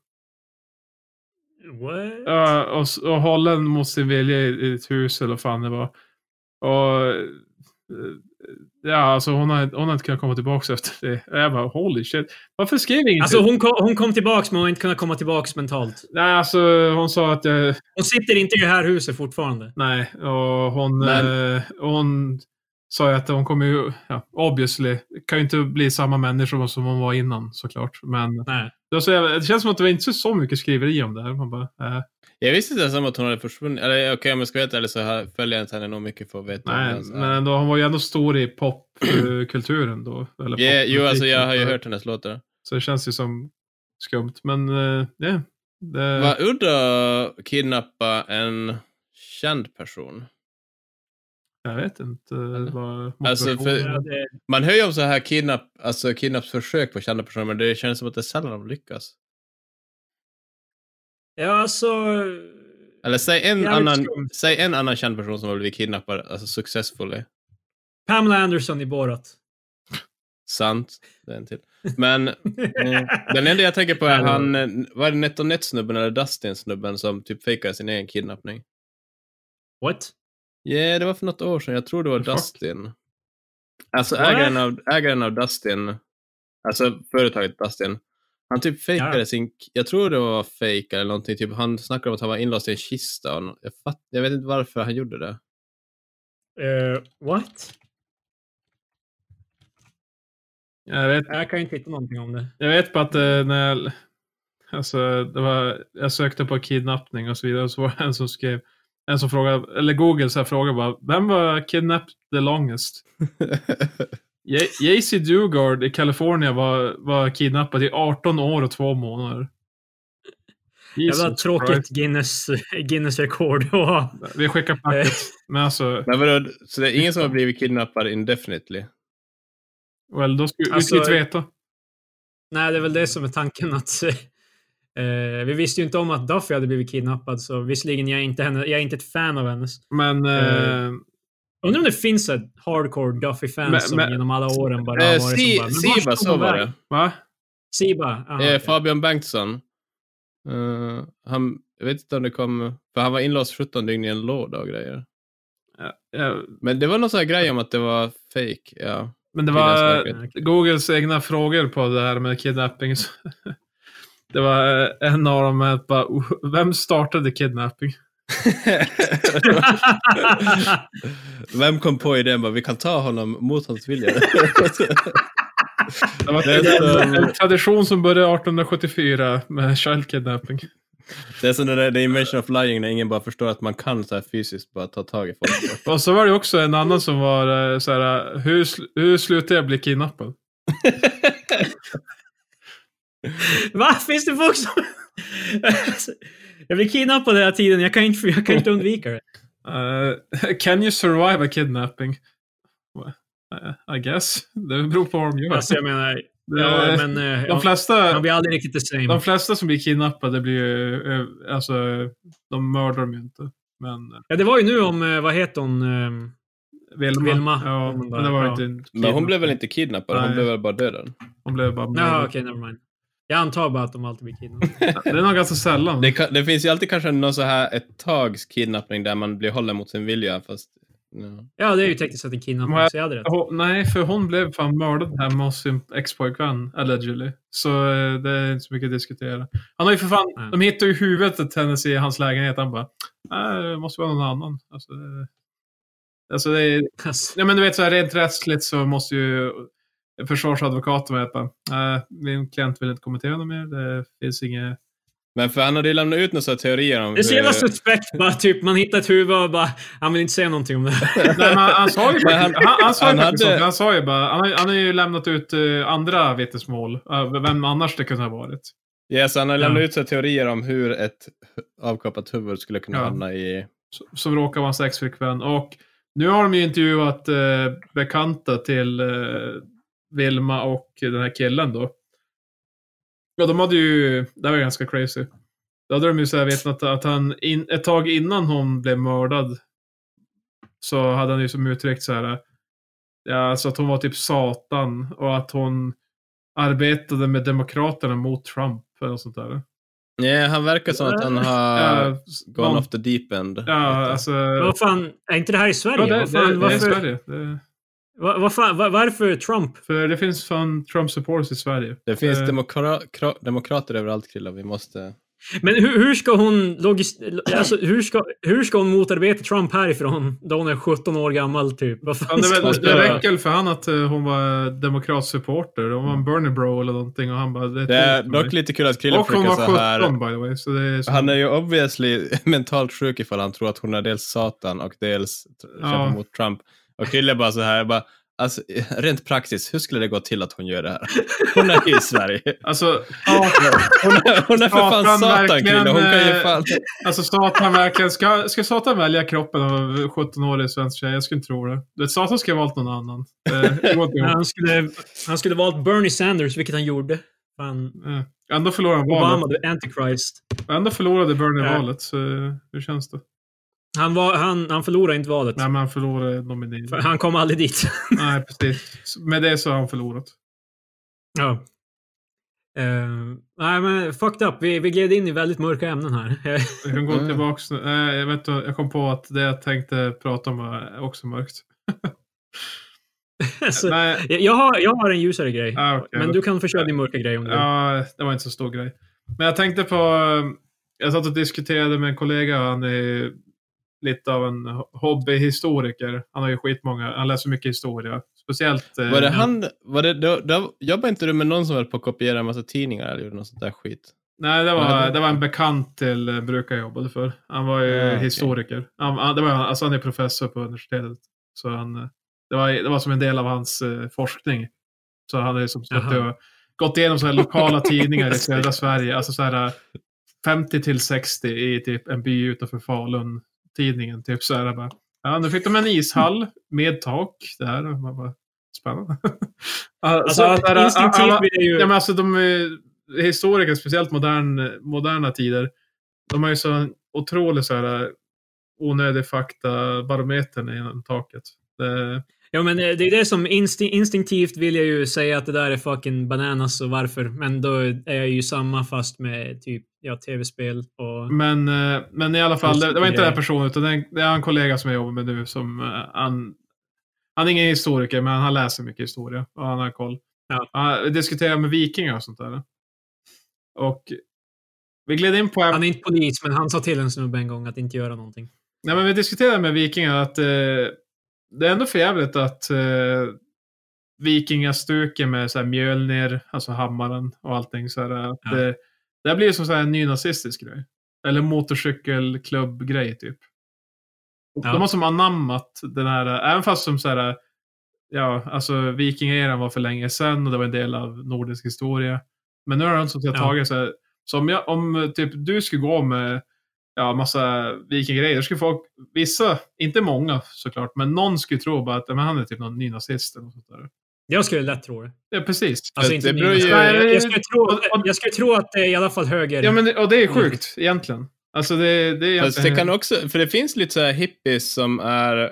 What? Ja, och, och hållen mot sin vilja i, i ett hus eller vad fan det var. Och... eh, Ja, alltså hon har, hon har inte kunnat komma tillbaka efter det. Jag bara, holy shit. Varför skrev inget? Alltså hon kom, hon kom tillbaks, men hon har inte kunnat komma tillbaks mentalt. Nej, alltså hon sa att jag... Hon sitter inte i det här huset fortfarande. Nej, och hon... Men- Eh, hon sa ju att hon kommer ju... Ja, obviously. Kan ju inte bli samma människa som hon var innan såklart. Men Nej. det, var så jävla, det känns som att det var inte så mycket skriveri om det här. Man bara, äh, Jag visste inte ens om att hon hade försvunnit. Eller okej, om jag ska veta eller så här, följer jag inte henne nog mycket för att veta. nej, men ändå, hon var ju ändå stor i popkulturen då. Eller Ja, jo, alltså jag har ju hört hennes låtar. Så det känns ju som skumt. Men eh, ja. det, Vad udda att kidnappa en känd person. Jag vet inte vad Alltså, för- Man hör ju om så här kidnapp, alltså kidnappsförsök på kända personer, men det känns som att det är sällan de lyckas. ja, alltså... Eller säg en, annan, skumt. säg en annan känd person som har blivit kidnappad, alltså successfully. Pamela Anderson i Borat. Sant. Det är en till. Men mm, den enda jag tänker på är [laughs] han, eh, var det NetOnNet-snubben eller Dustin-snubben som typ fejkade sin egen kidnappning? What? Ja, det var för något år sedan. Jag tror det var fuck? Dustin. Alltså What? ägaren av, ägaren av Dustin, alltså företaget Dustin, han typ fejkade Ja. sin, jag tror det var fake eller någonting, typ han snackade om att han var inlåst i en kista och jag, fatt, jag vet inte varför han gjorde det. Uh, what? Jag vet, Jag kan inte hitta någonting om det. jag vet bara att eh, när jag, alltså, det var, jag sökte på kidnappning och så vidare. Och så var det en som skrev, en som frågade, eller Google så här frågade bara, vem var kidnapped the longest? [laughs] Jaycee Dugard i Kalifornien var, var kidnappad i 18 år och två månader. Jävla Jesus tråkigt Christ. Guinness, Guinness-rekord att ha. Vi skickar packet. Men alltså, Men vadå, så det är ingen som har blivit kidnappad indefinitely? Well, då skulle Alltså- vi inte veta. Nej, det är väl det som är tanken att eh, vi visste ju inte om att Duffy hade blivit kidnappad, så visserligen jag är inte, henne, jag är inte ett fan av hennes. Men... Eh, eh, Undrar om det finns ett hardcore Duffy-fan Men- som men- genom alla åren bara Eh, har varit Si- som bara, "Men vart Siba, så var vägen?" det. va? Siba? Aha, Eh. Fabian Bengtsson. Eh, han, jag vet inte om det kom, för han var inlåst 17 dygn i en låda och grejer. Ja, Men det var någon sån här grej om att det var fake. Ja. Men det var. Googles egna frågor på det här med kidnapping. [laughs] Det var eh, en av dem att bara, "Oh, vem startade kidnapping? [laughs] Vem kom på idén bara, vi kan ta honom mot hans vilja? [laughs] Det var Det en, som- en tradition som började 1874 med child kidnapping. det är som det där The Invention of Lying när ingen bara förstår att man kan så här fysiskt bara ta tag i folk. [laughs] Och så var det också en annan som var eh, så här, hur, sl- hur slutade jag bli kidnappad? Va? Finns det folk som... jag blir kidnappad hela tiden, jag kan inte, jag kan inte undvika det. Eh, can you survive a kidnapping? Well, eh, I guess. Det beror på vad de gör. Alltså jag menar, ja, men eh, de, ja, flesta, man blir aldrig riktigt the same. de flesta som blir kidnappade blir ju, eh, alltså, de mördar dem ju inte. Men eh, Ja, det var ju nu om, eh, vad heter hon? eh, Vilma, Vilma. ja, Hon men det var ja. inte en Men hon blev väl inte kidnappad, hon Nej. blev väl bara dödad. Hon blev bara mördad. okej, never mind. Jag antar bara att de alltid blir kidnappade. Det är nog ganska sällan. Det, kan, det finns ju alltid kanske någon så här ett tags kidnappning där man blir hållen mot sin vilja, fast... Ja. Ja, det är ju tekniskt sett en kidnappning, Men- så jag hade rätt. Hon, nej, för hon blev fan mördad hemma hos sin expojkvän, allegedly. Så eh, det är inte så mycket att diskutera. Han har ju för fan, Nej. de hittar ju huvudet till hennes i hans lägenhet. Han bara, nej, det måste vara någon annan. Alltså, det, alltså det är, ja men du vet så här rent rättsligt så måste ju försvarsadvokaten vara bara, nej, min klient vill inte kommentera något mer. Det finns inget... Men för han hade ju lämnat ut några teorier om det är så jävla suspekt bara, typ man hittar ett huvud och bara, han vill inte säga någonting om det. [laughs] Nej, men han sa ju Men han- faktiskt, han, han, sa ju han faktiskt hade- så. han sa ju bara, han, har- han har ju lämnat ut eh, andra vittnesmål. Uh, vem annars det kunde ha varit. Ja, så han har lämnat Ja. ut teorier om hur ett avkapat huvud skulle kunna Ja. hamna i... som- råkar vara hans exflickvän. Och nu har de ju intervjuat eh, bekanta till eh, Vilma och den här killen då. Ja, de hade ju, det var ju ganska crazy. Då hade de ju så här vetat att han, in, ett tag innan hon blev mördad, så hade han ju som uttryckt så här, ja, alltså att hon var typ satan och att hon arbetade med demokraterna mot Trump eller något sånt där. Ja, han verkar som att han har Ja, gone någon- off the deep end. ja alltså... Vad fan, är inte det här i Sverige? Ja, det, det, det är varför, Sverige. Det, vad fan, var, varför Trump? För det finns fan Trump supporters i Sverige. Det finns Eh, demokra kra- demokrater överallt, Krilla. Vi måste... Men hur, hur ska hon logist, alltså, hur, ska, hur ska hon motarbeta Trump härifrån? Då hon är 17 år gammal typ. Vad fan Ja, det, väl, det räcker väl för han att eh, hon var demokratsupporter. Hon var en Bernie bro eller någonting och han bara... Det är, Det är dock mig." lite kul att Krilla Och hon försöker var så 17 här... by the way. Så det är så, Han är ju obviously [laughs] mentalt sjuk ifall han tror att hon är dels Satan och dels Ja. kämpar mot Trump. Och Krille bara så här, bara, alltså, [laughs] rent praktiskt, hur skulle det gå till att hon gör det här? Hon är i [laughs] Sverige. Alltså, [laughs] Hon är, hon är för fan Satan Krille. Hon kan ju eh, fan... alltså Satan verkligen... Ska, ska Satan välja kroppen av en 17-årig svensk tjej? Jag skulle inte tro det. Du vet, Satan ska ha valt någon annan. Eh. Han skulle, han skulle valt Bernie Sanders, vilket han gjorde. Fan, Eh, Ändå förlorade han Obama, valet. the Antichrist. Ändå förlorade Bernie Ja. valet. Så eh, hur känns det? Han, var, han, han förlorade inte valet. Nej, men han förlorade nomineringen. För Han kom aldrig dit. [laughs] Nej, precis. Med det så har han förlorat. ja. Eh, nej men fucked up. Vi, vi gled in i väldigt mörka ämnen här. [laughs] Jag kan gå Mm. tillbaks nu. Eh, jag, vet, inte, jag kom på att det jag tänkte prata om var också mörkt. [laughs] alltså, Nej, jag, har, jag har en ljusare grej. ah, okej. Men du kan få köra din mörka grej om du. Ja, det var inte så stor grej. Men jag tänkte på... eh, Jag satt och diskuterade med en kollega. Han är lite av en hobbyhistoriker. Han har ju skitmånga. Han läser mycket historia. Speciellt... eh, Var det han, var det, då, då, jobbade inte du med någon som höll på att kopiera en massa tidningar eller gjorde något sånt där skit? Nej, det var, det- var en bekant till eh, brukar jag jobbade för. Han var ju Ah, historiker. Han, han, det var, alltså han är professor på universitetet. Så han, eh, det, var, det var som en del av hans eh, forskning. Så han hade som suttit och gått igenom så här lokala [laughs] tidningar i södra Sverige. Alltså så här eh, 50 till 60 i typ en by utanför Falun. Tidningen. Typ så här bara. Ja, nu fick de en ishall med tak där. Man bara, Spännande. [laughs] Alltså, alla- instinktivt alla- ju... Ja, men alltså de historiker, speciellt modern, moderna tider, de har ju så otroligt så här onödig fakta barometern genom taket. Det, Ja, men eh, det är det som insti instinktivt vill jag ju säga att det där är fucking bananas och varför. Men då är jag ju samma fast med typ ja, tv-spel och... men, eh, men i alla fall, det, det var inte den här personen, utan det är en, det är en kollega som jag jobbar med nu som eh, han, han är ingen historiker, men han läser mycket historia och han har koll. Ja. Han diskuterar med vikingar och sånt där. Och vi gled in på Han är inte polis, men han sa till en snubbe en gång att inte göra någonting. Nej, men vi diskuterade med vikingar att eh, det är ändå för jävligt att eh, vikingastuken med så här Mjölnir, alltså hammaren och allting. Så här, att Ja. det, det här blir som en nynazistisk grej. Eller motorcykelklubbgrej typ. Ja. De har som anammat den här, även fast som så här, ja, alltså vikingaeran var för länge sedan och det var en del av nordisk historia. Men nu har de som sagt Ja. tagit så här, så om, jag, om typ du skulle gå med ja, massa då skulle folk, vissa, inte många såklart, men någon skulle tro bara att men han är typ någon nynazist eller något sånt där. Jag skulle lätt tro det. Ja, precis. Alltså Det inte beror ju- jag, jag, skulle tro, jag skulle tro att det är i alla fall höger. Ja, men och det är sjukt egentligen. Alltså det, det är Fast det egentligen... kan också, för det finns lite så här hippies som är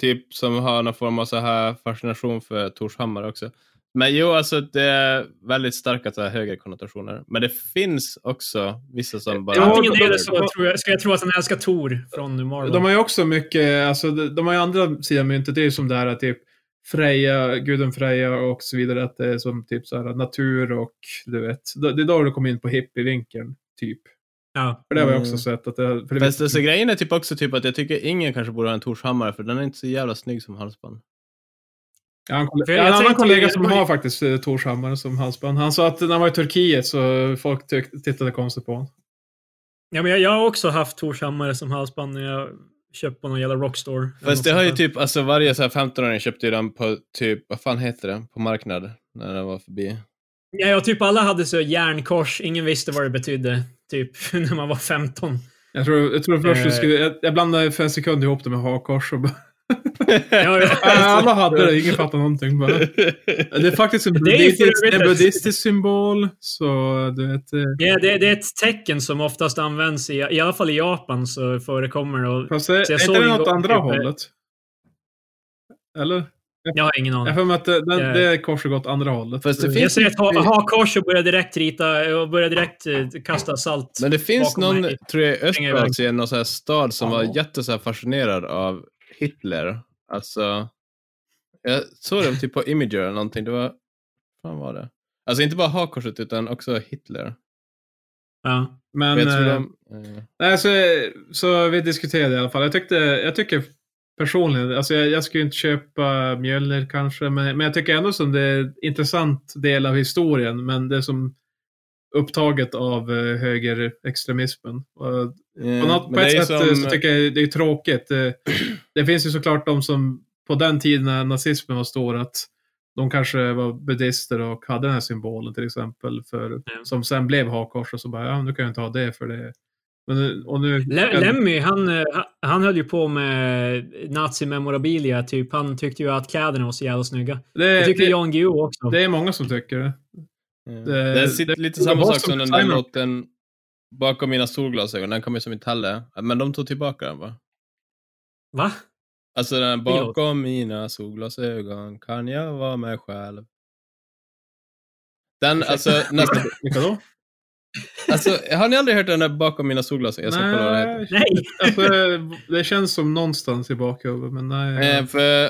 typ som har någon form av så här fascination för Torshammar också. Men jo, alltså det är väldigt starka så här högerkonnotationer. Men det finns också vissa som bara... Antingen de- det så tror jag, ska jag tro att han älskar Tor från Marvel. De har ju också mycket, alltså de, de har ju andra sidan myntet, det är ju som det här typ Freja, guden Freja och så vidare, att det är som typ så här natur och du vet, det är då du kommer in på hippievinkeln, typ. ja. För det har jag Mm. också sett att det, för det Fast alltså, grejen är typ också typ att jag tycker ingen kanske borde ha en Torshammare för den är inte så jävla snygg som halsband. Har en, har en annan kollega som har faktiskt eh, Torshammar som halsband. Han sa att när han var i Turkiet så folk tyck, tittade konstigt på honom. ja, men jag, jag har också haft Torshammare som halsband när jag köpt på någon jävla rockstore. Fast det har ju typ, alltså varje så här 15-åring köpte ju den på typ, vad fan heter det, på marknad när den var förbi. Ja, och typ alla hade så järnkors. Ingen visste vad det betydde. Typ [laughs] när man var 15. Jag tror, jag tror först skulle, jag, jag blandade för en sekund ihop det med hakkors och bara, Ja, ja. Alla hade det, ingen fattade någonting bara. Det är faktiskt en Det är buddhistisk, en buddhistisk symbol, så du vet. eh, Ja, det, det är ett tecken som oftast används i, i alla fall i Japan så förekommer det. Och Fast är, Så jag är såg det något andra typ, eh, hållet? Eller? jag har ingen Jag aning. har för mig att det, Eh. det korset gått andra hållet. Fast det Eh, finns- Jag ser ett ha, ha-kors och börjar direkt rita och börjar direkt eh, kasta salt. Men det finns någon, mig. tror jag, i. Östasien, någon så här stad som var jätte så här fascinerad av Hitler. Alltså, jag såg det typ på Imager eller någonting. Det var, fan var det? Alltså inte bara hakkorset utan också Hitler. Ja. Men, jag tror eh, de, eh, nej, så, så vi diskuterade i alla fall. Jag, tyckte, jag tycker personligen, alltså jag, jag skulle inte köpa Mjölnir kanske, men, men jag tycker ändå som det är en intressant del av historien, men det som upptaget av eh, högerextremismen. Eh, På, något, på ett sätt som- eh, så tycker jag det är tråkigt. Det, finns ju såklart de som på den tiden när nazismen var stor att de kanske var buddhister och hade den här symbolen till exempel. För, Som sen blev hakkors och så bara, ja nu kan jag inte ha det för det. Men, och nu, Le- Lemmy, han, han höll ju på med nazi-memorabilia, typ. Han tyckte ju att kläderna var så jävla snygga. det, Det tyckte det, Jan Guillou också. det är många som tycker det. Mm. Det- Det, är sitt- det- lite det samma sak som som den där låten Bakom mina solglasögon, den kom ju som inte heller. Men de tog tillbaka den va? Va? Alltså den bakom mina solglasögon kan jag vara mig själv. Den, alltså, [laughs] nästan, Vilka då? alltså, har ni aldrig hört den där bakom mina solglasögon? Jag ska kolla vad det heter. Nej! Alltså, det känns som någonstans i bakhuvudet, men nej. Eh, för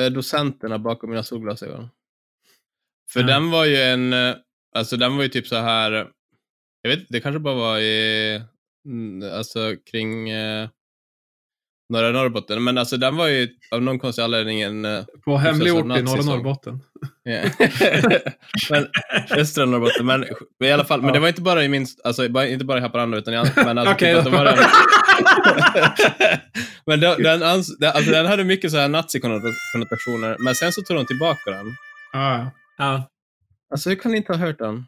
eh, docenterna bakom mina solglasögon. För Ja. den var ju en, eh, alltså den var ju typ så här, jag vet det kanske bara var i, mm, alltså kring eh, norra Norrbotten, men alltså den var ju av någon konstig anledning en, eh, på hemlig ort i norra. Norrbotten. [laughs] men, östra Norrbotten, men men i alla fall, men Ja. det var inte bara i min, alltså inte bara i Haparanda utan i men alltså Okej typ det var [laughs] [laughs] den, men den, den, alltså den hade mycket så här nazikonnotationer, men sen så tog de tillbaka den. Ja, ja. Alltså hur kan ni inte ha hört den?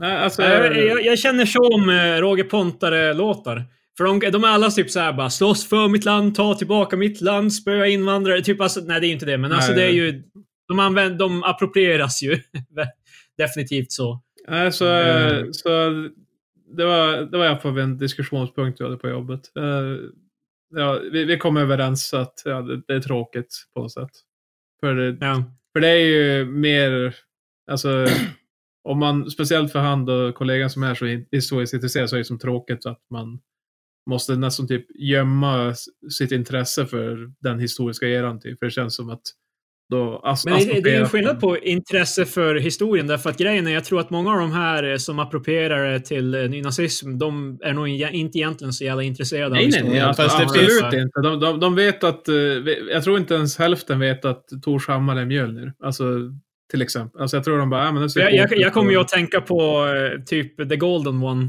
Alltså, Jag, jag, jag känner så om eh, Roger Pontare-låtar. För de, de är alla typ såhär bara slåss för mitt land, ta tillbaka mitt land, spöa invandrare. Typ alltså, nej det är inte det, men alltså Nej. det är ju... de, använder, de approprieras ju. [laughs] Definitivt så. Nej, så, Mm. så det var, det var i alla fall en diskussionspunkt vi hade på jobbet. Eh, Ja, vi, vi kom överens att ja, det, det är tråkigt på något sätt. För det, Ja för det är ju mer, alltså, om man, speciellt för han och kollegan som är så historiskt intresserad så är det som tråkigt att man måste nästan typ gömma sitt intresse för den historiska eran. Typ. För det känns som att då as- Men det, det är ju skillnad på intresse för historien, därför att grejen är, jag tror att många av de här eh, som approprierar till eh, nynazism, de är nog inte egentligen så jävla intresserade Nej, av nej, nej. historien. Alltså, fast absolut inte. De, de, de vet att, eh, jag tror inte ens hälften vet att Tors hammare är Mjölnir. Alltså, till exempel. Alltså, jag tror de bara, ja men det ser Jag, jag, jag kommer ju att tänka på typ The Golden One.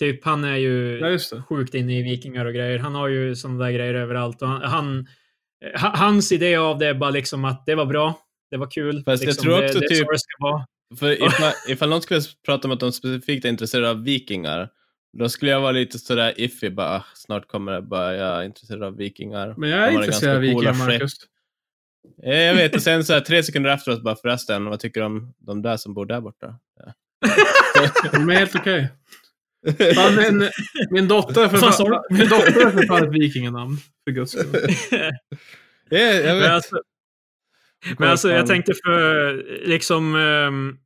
Typ, han är ju Ja, sjukt inne i vikingar och grejer. Han har ju sådana där grejer överallt. Och han, han, ha- hans idé av det är bara liksom att det var bra. Det var kul. Fast jag liksom, tror det, också det är typ- så det ska vara. För ifall, ifall någon skulle prata om att de specifikt är intresserade av vikingar, då skulle jag vara lite sådär iffy, bara "Ah, snart kommer det bara, jag är intresserad av vikingar. Men jag är intresserad av vikingar, skepp. Marcus. Eh, Jag vet, och sen så här, tre sekunder efteråt bara förresten, vad tycker du om de där som bor där borta? Ja. [laughs] De är helt okej. Fan, min, [laughs] min dotter för fan, du? min dotter är för fan ett vikinganamn. För guds skull. Ja, [laughs] jag Men alltså, men alltså jag tänkte för liksom... ehm,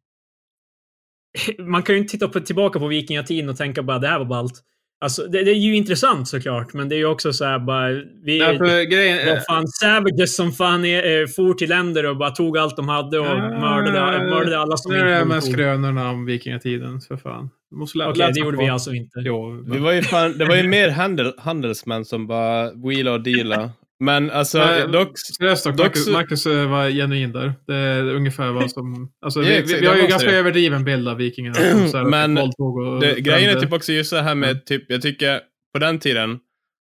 man kan ju inte titta på, tillbaka på vikingatiden och tänka bara det här var ballt. Alltså det, det är ju intressant såklart, men det är ju också så här bara... Vi, Nej, för grejen, var fan savages som fan eh, for till länder och bara tog allt de hade och Ah, mördade, mördade alla som det är inte mest tog. skrönorna om vikingatiden, för fan. Okej, läsa det gjorde på. vi alltså inte. Jo, Vi var ju fan, det var ju mer handel, handelsmän som bara wheela och deala. Men alltså, Nej, dock... Seriöst dock, Marcus, så- Marcus eh, var genuin där. Det är ungefär vad som... Alltså, Ja, vi, vi, vi har ju ganska det. överdriven bild av vikingarna. [clears throat] så här, Men och Det, grejen är typ också just det här med, typ, jag tycker på den tiden,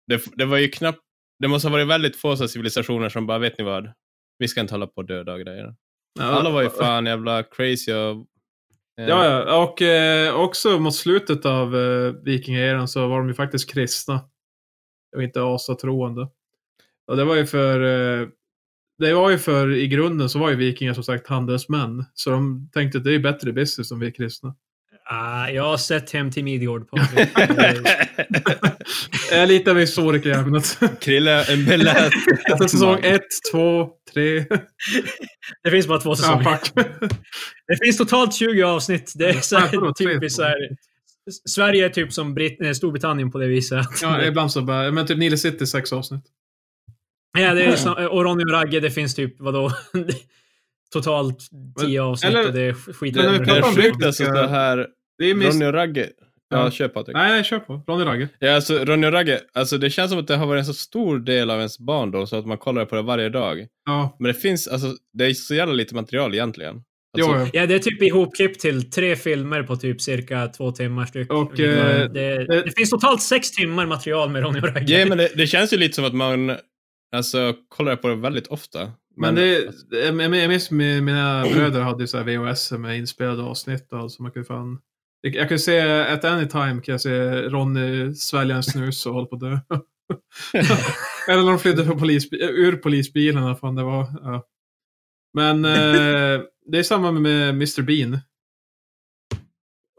det, det var ju knappt, det måste ha varit väldigt få så civilisationer som bara, vet ni vad? Vi ska inte hålla på och döda och grejer. Ja, Alla var ju fan jävla crazy och... eh, Ja, ja. Och eh, också mot slutet av eh, vikingaeran så var de ju faktiskt kristna. Var inte asatroende. Och det var ju för... Eh, det var ju för, i grunden så var ju vikingar som sagt handelsmän. Så de tänkte att det är bättre business om vi är kristna. Ah, jag har sett Hem till Midgård. Patrik. [laughs] [laughs] Jag är lite av historiker i ämnet. Krille, en belät. Alltså säsong ett, två, tre. det finns bara två säsonger. [laughs] Det finns totalt 20 avsnitt. Det är så här, typiskt så här, Sverige är typ som Brit eh, Storbritannien på det viset. Ja, ibland så bara, men typ Nile City sex avsnitt. Ja, det är så, och Ronny och Ragge, det finns typ, vadå? [laughs] Totalt 10 avsnitt eller- och det är skit. Men när vi Det är sjukt alltså det här, Det är Ronny och Ragge. Ja, Ja. kör Patrik. Nej, nej, kör på. Ronny Ragge. Ja, alltså Ronny och Ragge, alltså det känns som att det har varit en så stor del av ens barndom så att man kollar på det varje dag. Ja. Men det finns, alltså det är så jävla lite material egentligen. Alltså, jo. Ja, det är typ ihopklippt till tre filmer på typ cirka två timmar styck. Och, det, eh, det, det- finns totalt sex timmar material med Ronny och Ragge. Ja, men det, det känns ju lite som att man alltså, kollar på det väldigt ofta. Men det, det- jag jag minns min- mina bröder hade ju så här VHS med inspelade avsnitt och allt så man kunde fan... Jag jag kan se at any time kan jag se Ronny svälja en snus och hålla på att dö. [laughs] Eller när de flydde för polis, ur polisbilen. Fan det var, ja. Men eh, det är samma med Mr Bean.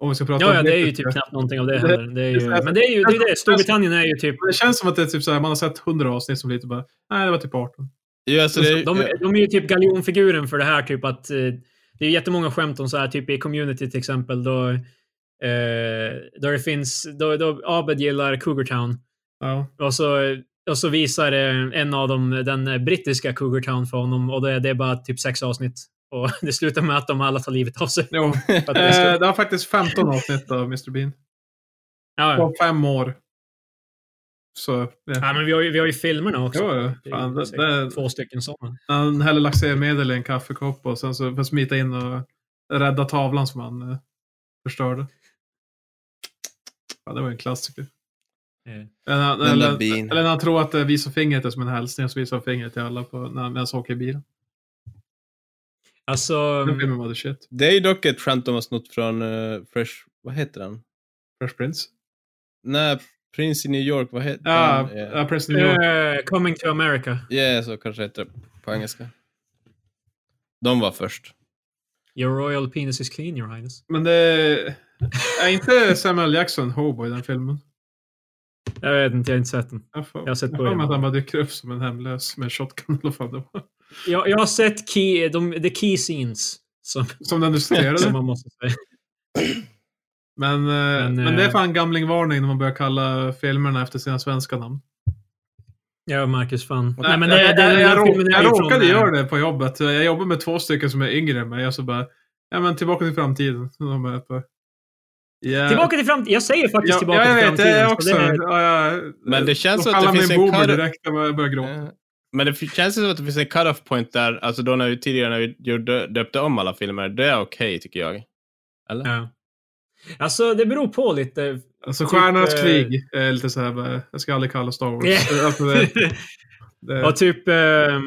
Om vi ska prata Ja, ja, det är ju typ knappt någonting av det heller. Det är ju, men det är ju det, är det. Storbritannien är ju typ... Det känns som att det är typ så här, man har sett hundra avsnitt som lite bara, nej det var typ 18. ja, alltså, det, De, de är ju typ galjonfiguren för det här, typ att eh, det är jättemånga skämt om så här, typ i community till exempel, då, eh, då det finns, då, då Abed gillar Cougar Town. Ja. Och så, och så visar eh, en av dem den brittiska Cougar Town för honom och det, det är bara typ sex avsnitt. Och [laughs] det slutar med att de alla tar livet av sig. Jo. [laughs] Det är så- Eh, det har faktiskt 15 avsnitt av Mr Bean. ja, ja. På fem år. Så, ja. ja, men vi har ju, vi har ju filmerna också. Jo, ju Fan, det- det- Två stycken sådana. Han häller laxermedel i en kaffekopp och sen så får smita in och rädda tavlan som han eh, förstörde. Ja, det var en klassiker. Eller, där eller, eller när han tror att eh, visa fingret är som en hälsning så visar han fingret till alla på, när, medan han åker i bilen. Alltså, det är ju dock ett skämt de har snott från eh, Fresh, vad heter den? Fresh Prince. Nej, Prince i New York, vad heter Ja, den? ja, Prince New York. eh, Coming to America. Ja, yeah, så kanske det heter det på engelska. De var först. Your royal penis is clean, your highness. Men det är inte Samuel Jackson hobo i den filmen. Jag vet inte, jag har inte sett den. Jag får, Jag har sett jag på får mig den. att han bara dyker upp som en hemlös med shotgun. eller vad fan det var. Jag, jag har sett key, de, the key scenes. Som, Som den du som citerade. man måste säga. [clears throat] Men, eh, men, Men, det är eh, fan gamlingvarning när man börjar kalla filmerna efter sina svenska namn. Ja, Marcus fan. Nej, men jag, det, det, jag, den jag, är jag råkade från, eh, göra det på jobbet. Jag jobbar med två stycken som är yngre än mig. Och så bara, ja men tillbaka till framtiden. De bara, bara, ja. Tillbaka till framtiden. Jag säger faktiskt ja, tillbaka ja, jag till vet, framtiden. jag så också. det är- Ja, ja, Men det känns som att det finns en cut- direkt när jag börjar gråta. Men det känns ju som att det finns en cut-off point där, alltså då när vi tidigare när vi gjorde, döpte om alla filmer, det är okej tycker jag. Eller? Ja. Alltså, det beror på lite. Alltså Typ, Stjärnornas eh, krig är lite så här, jag ska aldrig kalla Star Wars. Alltså, det, [laughs] det, Och typ, eh,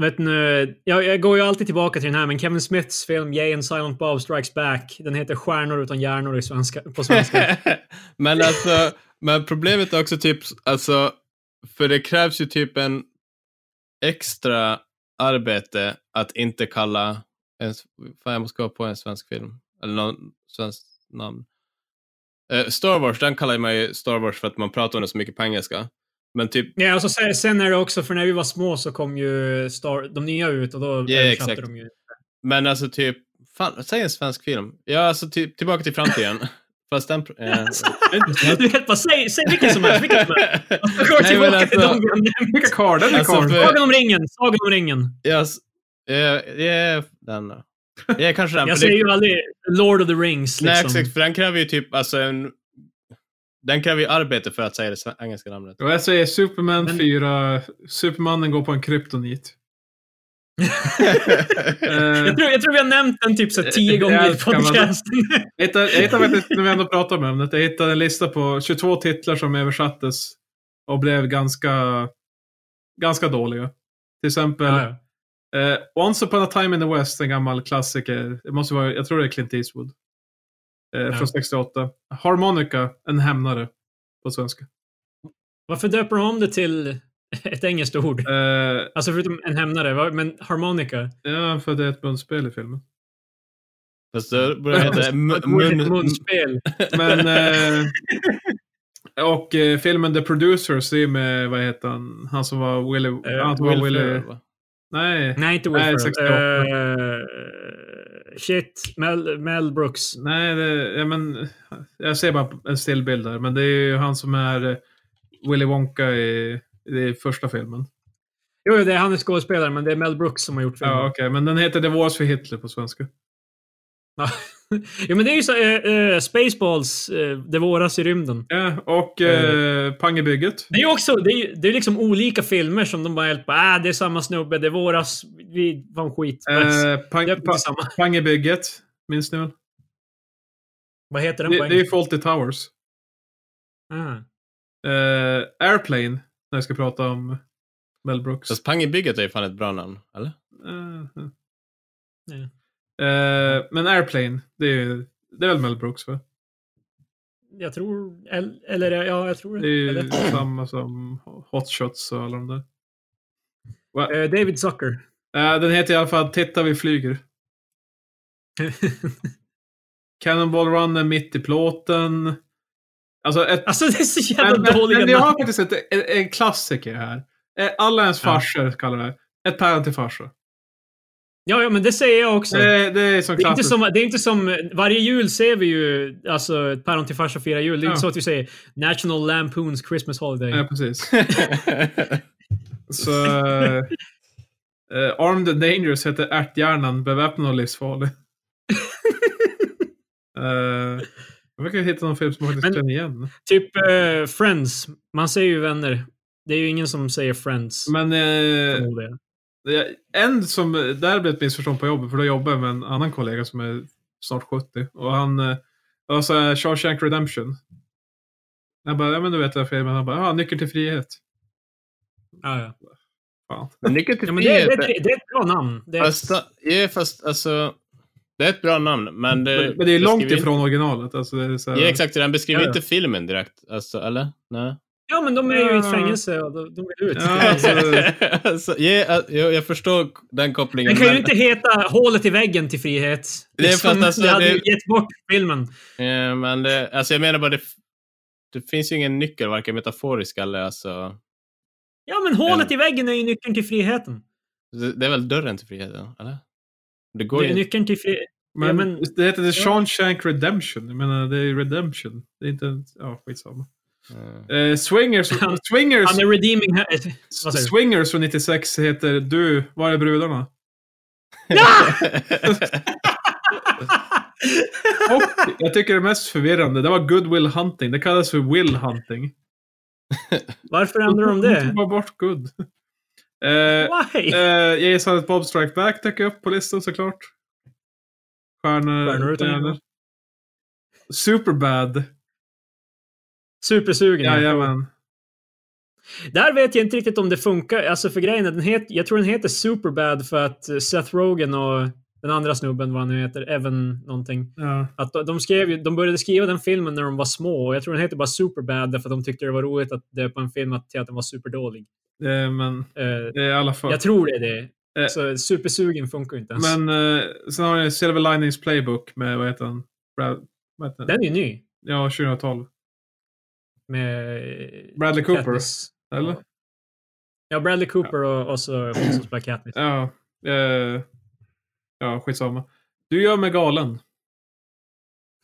vet nu, jag, jag går ju alltid tillbaka till den här, men Kevin Smiths film Jay and Silent Bob Strikes Back, den heter Stjärnor utan hjärnor i svenska, på svenska. [laughs] men alltså, men problemet är också typ, alltså, för det krävs ju typ en extra arbete att inte kalla en, fan jag måste komma på en svensk film, eller någon svensk namn. Eh, Star Wars, den kallar man ju Star Wars för att man pratar om det så mycket på engelska. Men typ, ja, och så sen, sen är det också, för när vi var små så kom ju Star, de nya ut och då översatte exakt. de ju. men alltså typ, fan, säg en svensk film. Ja, alltså typ, tillbaka till framtiden. [clears throat] Fast den... Eh, du vet bara, säg, säg vilken som helst, vilken som helst. [laughs] Går Nej, tillbaka till alltså- har nämnt. Vilka karl? Den är Alltså, karl. för- Sagan om ringen, Sagan om ringen. Yes. Jag är den då. Jag är kanske den. Jag för det- säger ju aldrig Lord of the Rings Nej, liksom. exakt. För den kräver ju typ alltså en... Den kräver ju arbete för att säga det engelska namnet. Och jag säger Superman Men- 4. Supermannen går på en kryptonit. Eh, jag, tror, jag tror vi har nämnt den typ så tio Jag gånger i podcasten. Jag hittade, jag hittade faktiskt, när vi ändå pratar om ämnet, jag hittade en lista på 22 titlar som översattes och blev ganska, ganska dåliga. Till exempel Ja, ja. eh, Once upon a time in the West, en gammal klassiker. Det måste vara, jag tror det är Clint Eastwood. Eh, Ja. Från 68. Harmonica, en hämnare. På svenska. Varför döper de om det till [laughs] ett engelskt ord? Eh, Alltså förutom en hämnare, va? men harmonica. ja, för det är ett munspel i filmen. Fast det heta [laughs] ett mun munspel. [laughs] Men... Eh, och eh, filmen The Producers, det är med, vad heter han? Han som var Willy... Eh, han som var Will Willy... Ferrell, va? Nej. Nej, inte Will Nej, Ferrell. 68. Shit, Mel, Mel Brooks. Nej, det, ja, men, jag ser bara en stillbild där. Men det är ju han som är Willy Wonka i, i första filmen. Jo, det är han är skådespelare, men det är Mel Brooks som har gjort filmen. Ja, okej. Men den heter The Wars för Hitler på svenska. Ja. [laughs] men det är ju så, eh, eh, Spaceballs, eh, det våras i rymden. Ja, och eh, Pang i bygget. Det är ju också, det är, det är liksom olika filmer som de bara helt bara, ah, det är samma snubbe, det våras, vi, fan skit. Eh, pang, det är pa, [laughs] pang i bygget. Minns ni väl? Vad heter den Det, på det är? Fawlty Towers. Ah. Airplane, när jag ska prata om Mel Brooks. Fast Pang i bygget är ju fan ett bra namn, eller? Eh, eh. Ja. Eh, men Airplane, det är, det är väl Mel Brooks va? Jag tror, el- eller ja, jag tror Det det. är ju Eller? [clears throat] samma som Hot Shots och alla de där. Eh, David Zucker. Eh, den heter i alla fall Titta vi flyger. [laughs] Cannonball Run är mitt i plåten. Alltså ett... alltså det är så jävla Men, dåliga men jag har namn. faktiskt ett, en, en klassiker här. Eh, Alla ens Ja. farsor kallar det. Ett päron till farsa. Ja, ja, men det säger jag också. Det, det är Det är, inte som, det är inte som... Varje jul ser vi ju alltså, ett päron till farsa firar jul. Det är Ja. inte så att vi säger National Lampoons Christmas Holiday. Ja, precis. Så... eh, Armed and Dangerous heter Ärthjärnan, beväpnad och livsfarlig. uh, [laughs] jag verkar hitta någon film som jag faktiskt Men- känner igen. Typ eh, Friends. Man säger ju vänner. Det är ju ingen som säger Friends. Men det- en som... Där blev ett missförstånd på jobbet, för då jobbar jag med en annan kollega som är snart 70. Och han... Och så här, Shawshank Redemption. Jag bara, ja men du vet den filmen. Han bara, ja, Nyckel till frihet. Ja, ja. Fan. Men Nyckel till ja men det, frihet... det, det är ett bra namn. Det är, Fast, ja, fast alltså... Det är ett bra namn, men det... Men, men det är långt beskriver ifrån originalet. Alltså, det är så här, ja, exakt. Den beskriver Ja, ja. inte filmen direkt. Alltså, eller? Nej. Ja, men de är ju i ett fängelse och de, de vill ut. Ja, [laughs] alltså, alltså, ja, jag, jag förstår den kopplingen. Den kan ju men- inte heta Hålet i väggen till frihet. Det är Liksom, alltså, det hade det- ju gett bort filmen. Ja, men det, alltså jag menar bara, det, det finns ju ingen nyckel, varken metaforisk eller alltså... Ja, men hålet Ja. i väggen är ju nyckeln till friheten. Det, det är väl dörren till friheten, eller? Det går Det nyckeln till friheten. men, Ja, men- det heter The Shawshank Redemption. Jag menar, det är Redemption. Det är inte... Ja, skitsamma. Ja. Eh, Swingers, Han- Swingers, Han är redeeming... här- du? Swingers från 96 heter Du, var är brudarna? [laughs] Och jag tycker det mest förvirrande, det var Goodwill Hunting. Det kallas för Will Hunting. Varför ändrar de det? [laughs] Ta bort good. Eh, Why? eh, Jason Bob Strike Back dök upp på listan såklart. Stjärnor. Stjärnor utan. Superbad. Supersugen. Jajamän. Där vet jag inte riktigt om det funkar. Alltså för grejen den het, jag tror den heter Superbad för att Seth Rogen och den andra snubben, vad han nu heter, Evan någonting. Ja. Att de, skrev, de började skriva den filmen när de var små och jag tror den heter bara Superbad därför att de tyckte det var roligt att det på en film att, till att den var superdålig. Eh, men Eh, i alla fall. jag tror det är det. Eh. Så supersugen funkar ju inte ens. Men eh, sen har ni Silver Linings Playbook med, vad heter han? Brad, vad heter han? den är ju ny. Ja, 2012. Med... Bradley Cooper. Katniss. Eller? Ja, Bradley Cooper och, och så hon som spelar Katniss. Ja. Eh, ja, skitsamma. Du gör mig galen.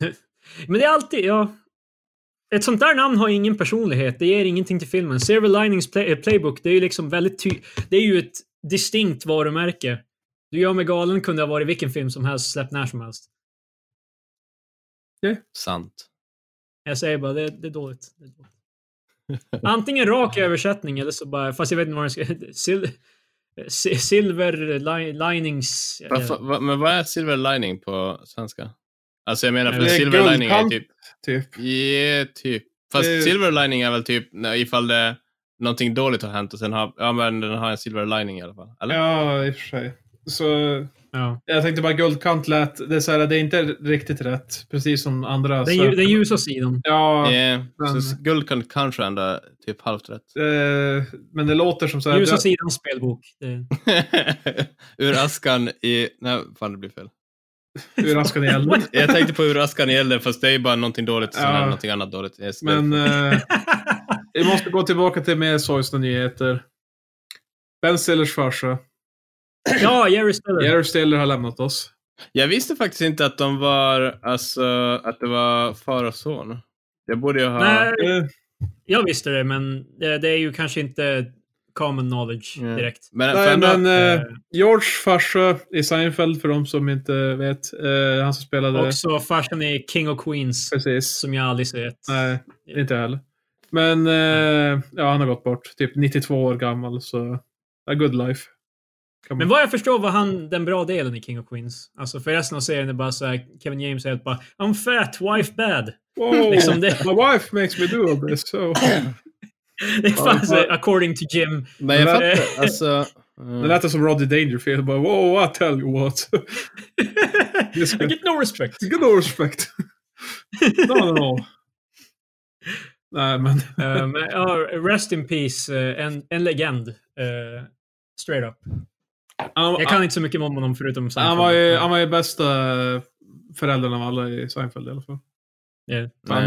[laughs] Men det är alltid, ja. Ett sånt där namn har ingen personlighet. Det ger ingenting till filmen. Silver Linings play, eh, Playbook, det är ju liksom väldigt ty... Det är ju ett distinkt varumärke. Du gör mig galen kunde ha varit vilken film som helst, släppt när som helst. Sant. Jag säger bara, det, det är dåligt. Det är dåligt. [laughs] Antingen rak översättning eller så bara, fast jag vet inte vad den ska... [laughs] Sil, si- silver li, linings... Eh, men vad är silver lining på svenska? Alltså jag menar, för Det är silver lining är guldkant. typ... Typ. Ja, typ. Fast Det- silver lining är väl typ ifall det någonting dåligt har hänt och sen har, ja men den har en silver lining i alla fall. Eller? Ja, i och för sig. Så ja. jag tänkte bara guldkant lät, det är, så här, det är inte riktigt rätt. Precis som andra. Den, lju- den ljusa sidan. Ja, Ja, men- så guld kan kanske ändå typ halvt rätt. eh, men det låter som så här. Ljusa det- sidan spelbok. Det, [laughs] ur askan i... Nej, fan det blir fel. Ur askan i elden. [laughs] Jag tänkte på ur askan i elden fast det är ju bara någonting dåligt sen Ja. någonting annat dåligt. Yes, Men eh, [laughs] vi måste gå tillbaka till mer sorgsna nyheter. Ben Stillers farsa. ja, Jerry Stiller. Jerry Stiller har lämnat oss. Jag visste faktiskt inte att de var, alltså, att det var far och son. Jag borde ju ha... Nej, Eh, jag visste det, men det är ju kanske inte common knowledge direkt. Men, nej, ändå, men eh, George farsa i Seinfeld, för de som inte vet. Eh, han som spelade... Också farsan i King of Queens, Precis. som jag aldrig sett. Nej, inte heller. Men eh, ja, han har gått bort. Typ 92 år gammal, så... A good life. Men vad jag förstår var han den bra delen i King of Queens. Alltså för resten av serien är bara så här, Kevin James säger bara I'm fat, wife bad. Wow, liksom det. My wife makes me do all this. So. [laughs] Det är fan Ja, according to Jim. men jag fattar, alltså... [laughs] mm. Det lät som Roddy Dangerfield. Bara, wow, I tell you what. [laughs] I get no respect. Good no respect. [laughs] no, no, no. Nej, men... Eh, men, ja, rest in peace, eh, en, en legend. eh, straight up. Han, Jag kan inte så mycket om honom förutom han, var ju, han var ju bästa föräldern av alla i Seinfeld i alla fall.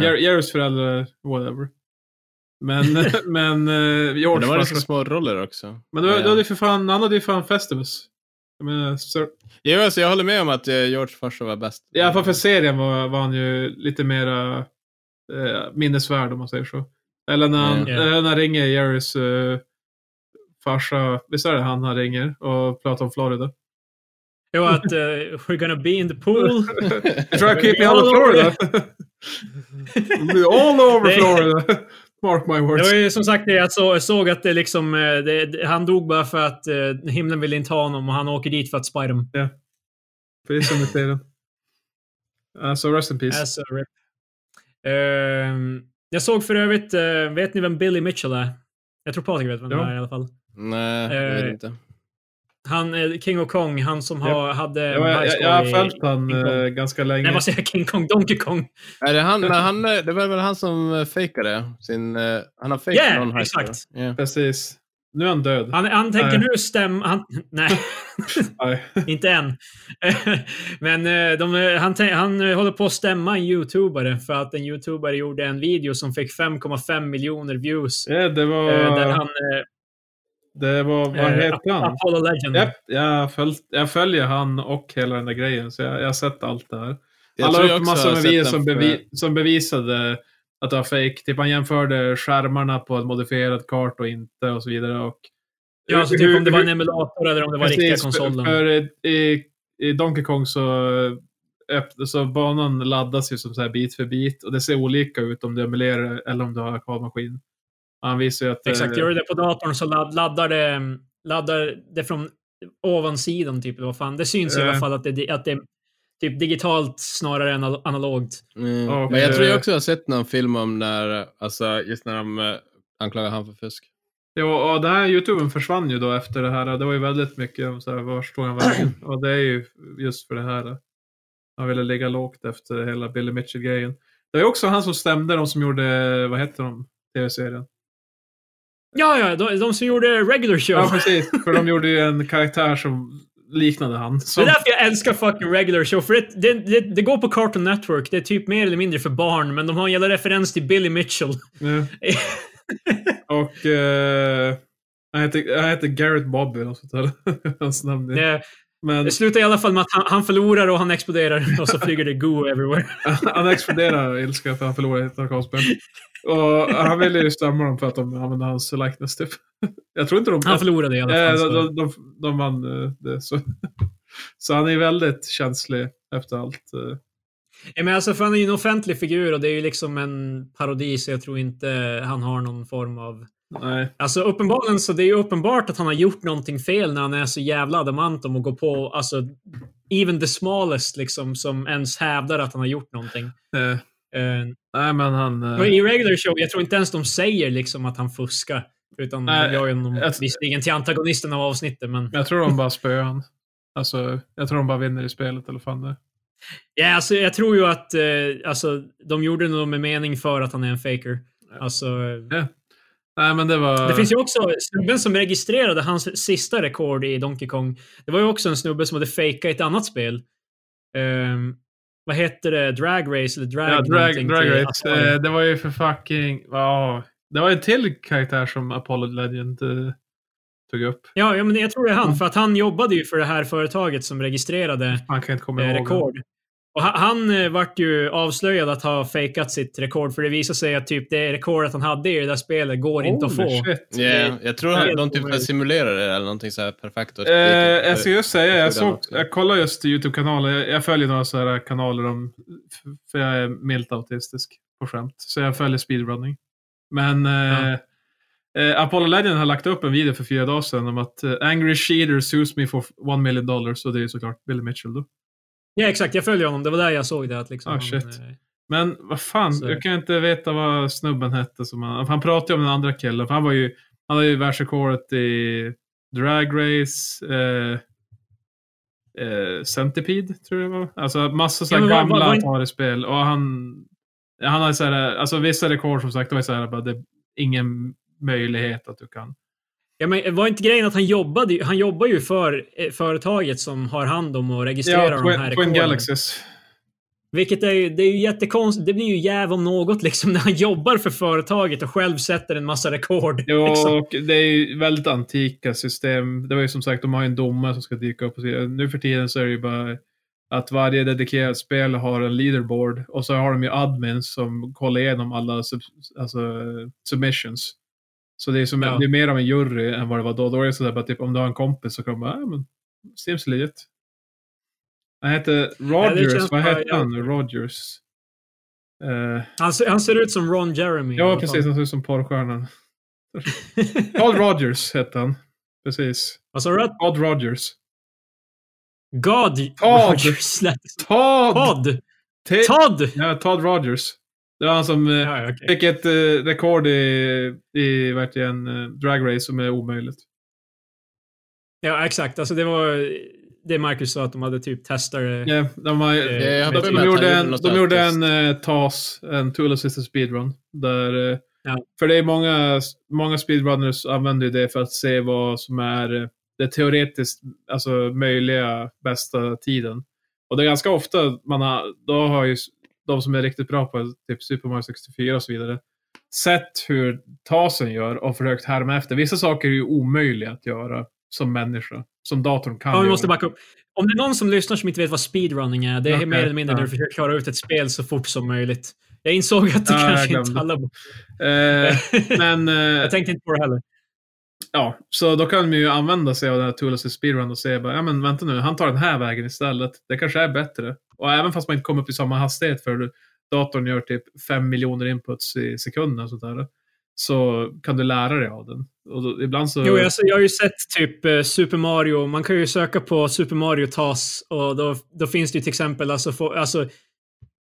Jerry- Jerrys föräldrar, whatever. Men, [laughs] men uh, Men George det var var liksom små roller också. Men du, Ja. du hade ju för fan, han hade ju fan Festivus. Jag menar, Sir, Jo, alltså, jag håller med om att eh, George farsa var bäst. I alla fall för serien var, var han ju lite mera eh, minnesvärd om man säger så. Eller när han, Mm. eller när han ringer Jerrys eh, farsa, visst är det han han ringer och pratar om Florida? Jo, att eh, we're gonna be in the pool. [laughs] Try to keep me out of Florida. [laughs] We'll be all over Florida. Mark my Det words. var ju som sagt det, jag så, jag såg att det liksom, eh, det, det, han dog bara för att eh, himlen ville inte ha honom och han åker dit för att spy dem. Precis som i serien. Alltså, rest in peace. As a rip. Ehm, jag såg för övrigt, eh, vet ni vem Billy Mitchell är? Jag tror Patrik vet vem Ja. det är i alla fall. Nej, jag vet Eh, inte. Han, eh, King of Kong, han som har, hade Jag, jag, jag, jag har följt han eh, ganska länge. Nej, vad säger jag? King Kong? Donkey Kong. Är det, han, men han, det var väl han som eh, fejkade sin... eh, Han har fejkat Yeah, någon high exakt. Yeah. Precis. Nu är han död. Han, han tänker Nej. nu stämma... Han, nej, Nej. [laughs] inte än. [laughs] Men eh, de, eh, han, han eh, håller på att stämma en YouTubare för att en YouTubare gjorde en video som fick 5,5 miljoner views. Ja, det var... eh, Där han... Det var... Vad eh, heter han? Apollo Legend. Japp, jag, följt, jag följer han och hela den där grejen, så jag, jag har sett allt det här. Jag Han la upp massor med den som, bevi som bevisade att det var fake. Typ han jämförde skärmarna på en modifierad kart och inte och så vidare. Och Ja, alltså typ om det var en emulator eller om det var riktiga Precis, konsolen. För, för i, i Donkey Kong så, så banan laddas ju som så här bit för bit och det ser olika ut om du emulerar eller om du har arkadmaskin. Han visar ju att... Exakt, eh, gör du det på datorn så ladd, laddar, det, laddar det från ovansidan. Typ, vad fan. Det syns i Eh. alla fall att det, att det är typ digitalt snarare än anal- analogt. Mm. Och, Men jag tror jag eh, också har sett någon film om när, alltså just när de eh, anklagar han för fusk. Jo, och den här YouTuben försvann ju då efter det här. Det var ju väldigt mycket om så här, vart tog han vägen? och [clears throat] det är ju just för det här. Han ville ligga lågt efter hela Billy Mitchell-grejen. Det är också han som stämde de som gjorde, vad heter de, tv-serien? Ja, ja, de, de som gjorde regular show. Ja, precis. För de gjorde ju en karaktär som liknade han. Det Som, är därför jag älskar fucking regular show. För det, det, det, det går på Cartoon Network. Det är typ mer eller mindre för barn, men de har en jävla referens till Billy Mitchell. Ja. [laughs] och eh, han, heter, han heter Garrett Bobby, eller något sånt där. Hans namn är. Men det slutar i alla fall med att han, han förlorar och han exploderar [laughs] och så flyger det goo everywhere. [laughs] han exploderar av ilska för att han förlorade ett arkadspel. Och han ville ju stämma dem för att de använde hans likeness typ. Jag tror inte de... Han förlorade i alla Eh, fall. de, Så. de, de, de vann eh, det. Så. [laughs] så han är väldigt känslig efter allt. eh. Ja, men alltså, för han är ju en offentlig figur och det är ju liksom en parodi så jag tror inte han har någon form av... Nej. Alltså uppenbarligen så det är ju uppenbart att han har gjort någonting fel när han är så jävla adamant om att gå på alltså even the smallest liksom som ens hävdar att han har gjort någonting. Eh, Eh, nej, men han... och I regular show, jag tror inte ens de säger liksom att han fuskar. Utan Nej, de gör ju honom visserligen till antagonisten av avsnittet men... Jag tror de bara [laughs] spöar han. Alltså, jag tror de bara vinner i spelet eller fan det. Ja, alltså, jag tror ju att eh, alltså, de gjorde nog med mening för att han är en faker. Alltså, eh, Nej, men det var... Det finns ju också snubben som registrerade hans sista rekord i Donkey Kong. Det var ju också en snubbe som hade fejkat ett annat spel. Ehm, vad heter det? Drag Race eller Drag Ja, drag, drag race. Atari. Eh, det var ju för fucking... Ja, det var en till karaktär som Apollo Legend eh, tog upp. Ja, ja, men jag tror det är han. Mm. För att han jobbade ju för det här företaget som registrerade Man kan inte komma eh, ihåg. Och ha- han eh, vart ju avslöjad att ha fejkat sitt rekord. För det visade sig att typ det rekordet han hade i det där spelet går inte att få. shit. Yeah, jag tror han, de typ simulerar det eller någonting så här perfekt. och skriker. jag ska just säga, jag, såg jag kollar just YouTube-kanaler. Jag, jag följer några så här kanaler om... För jag är milt autistisk på skämt. Så jag följer speedrunning. Men eh, eh, Apollo Legend har lagt upp en video för fyra dagar sedan om att eh, Angry Cheater sues me for one million dollars. Och det är ju såklart Billy Mitchell då. Ja, exakt. Jag följer honom. Det var där jag såg det. Att liksom, Ah, han, shit. eh, Men vad fan, Så- jag kan inte veta vad snubben hette. Som han, han pratade om den andra killen. Han var ju, han hade ju världsrekordet i Drag Race, eh, eh, Centipede tror jag det var. Alltså massa så här Ja, vad- gamla Atari-spel. Och han, han hade så här, alltså vissa rekord som sagt, det var så här, bara, det är ingen möjlighet att du kan. Ja, men var inte grejen att han jobbade, han jobbar ju för eh, företaget som har hand om och registrerar Ja, de här rekorden. Galaxies. Vilket är ju, det är ju jättekonstigt. Det blir ju jäv om något [laughs] liksom när han jobbar för företaget och själv sätter en massa rekord. Jo, [laughs] liksom. och det är ju väldigt antika system. Det var ju som sagt, de har ju en domare som ska dyka upp och så. Nu för tiden så är det ju bara att varje dedikerat spel har en leaderboard och så har de ju admins som kollar igenom alla sub, alltså, submissions. Så det är, som, Ja. det är mer av en jury än vad det var då. Då är det sådär bara typ om du har en kompis så kan de bara, ja men, seems legit. Han heter Rogers, känns vad hette han? Rogers. Eh, Han, ser, han ser ut som Ron Jeremy. ja, precis. Han ser ut som porrstjärnan. Todd Rogers hette han. Precis. Vad sa du? Todd Rogers. God Todd. Rogers. [laughs] Todd! Todd! Todd! Ja, Todd Rogers. Det var han som eh, Ja, ja, okej. fick ett eh, rekord i, i verkligen eh, drag race som är omöjligt. Ja, exakt. Alltså det var det Marcus sa att de hade typ testat. Ja, de, har, Eh, har de, för de, gjorde en, de gjorde en eh, TAS, en Tool Assisted Speedrun. Där, eh, Ja. För det är många, många speedrunners använder ju det för att se vad som är det teoretiskt alltså, möjliga bästa tiden. Och det är ganska ofta man har, då har ju de som är riktigt bra på typ Super Mario 64 och så vidare sett hur TASen gör och försökt härma efter. Vissa saker är ju omöjliga att göra som människa. Som datorn kan Ja, vi göra. måste backa upp. Om det är någon som lyssnar som inte vet vad speedrunning är, det är Okej, mer eller mindre ja. när du försöker klara ut ett spel så fort som möjligt. Jag insåg att det Ja, kanske inte alla... Eh, [laughs] men eh, jag tänkte inte på det heller. Ja, så då kan man ju använda sig av den här Tools speedrun och säga bara, ja men vänta nu, han tar den här vägen istället. Det kanske är bättre. Och även fast man inte kommer upp i samma hastighet för datorn gör typ 5 miljoner inputs i sekunden och sånt där, så kan du lära dig av den. Och då, ibland så... Jo, alltså, jag har ju sett typ eh, Super Mario. Man kan ju söka på Super Mario TAS och då, då finns det ju till exempel alltså, få, alltså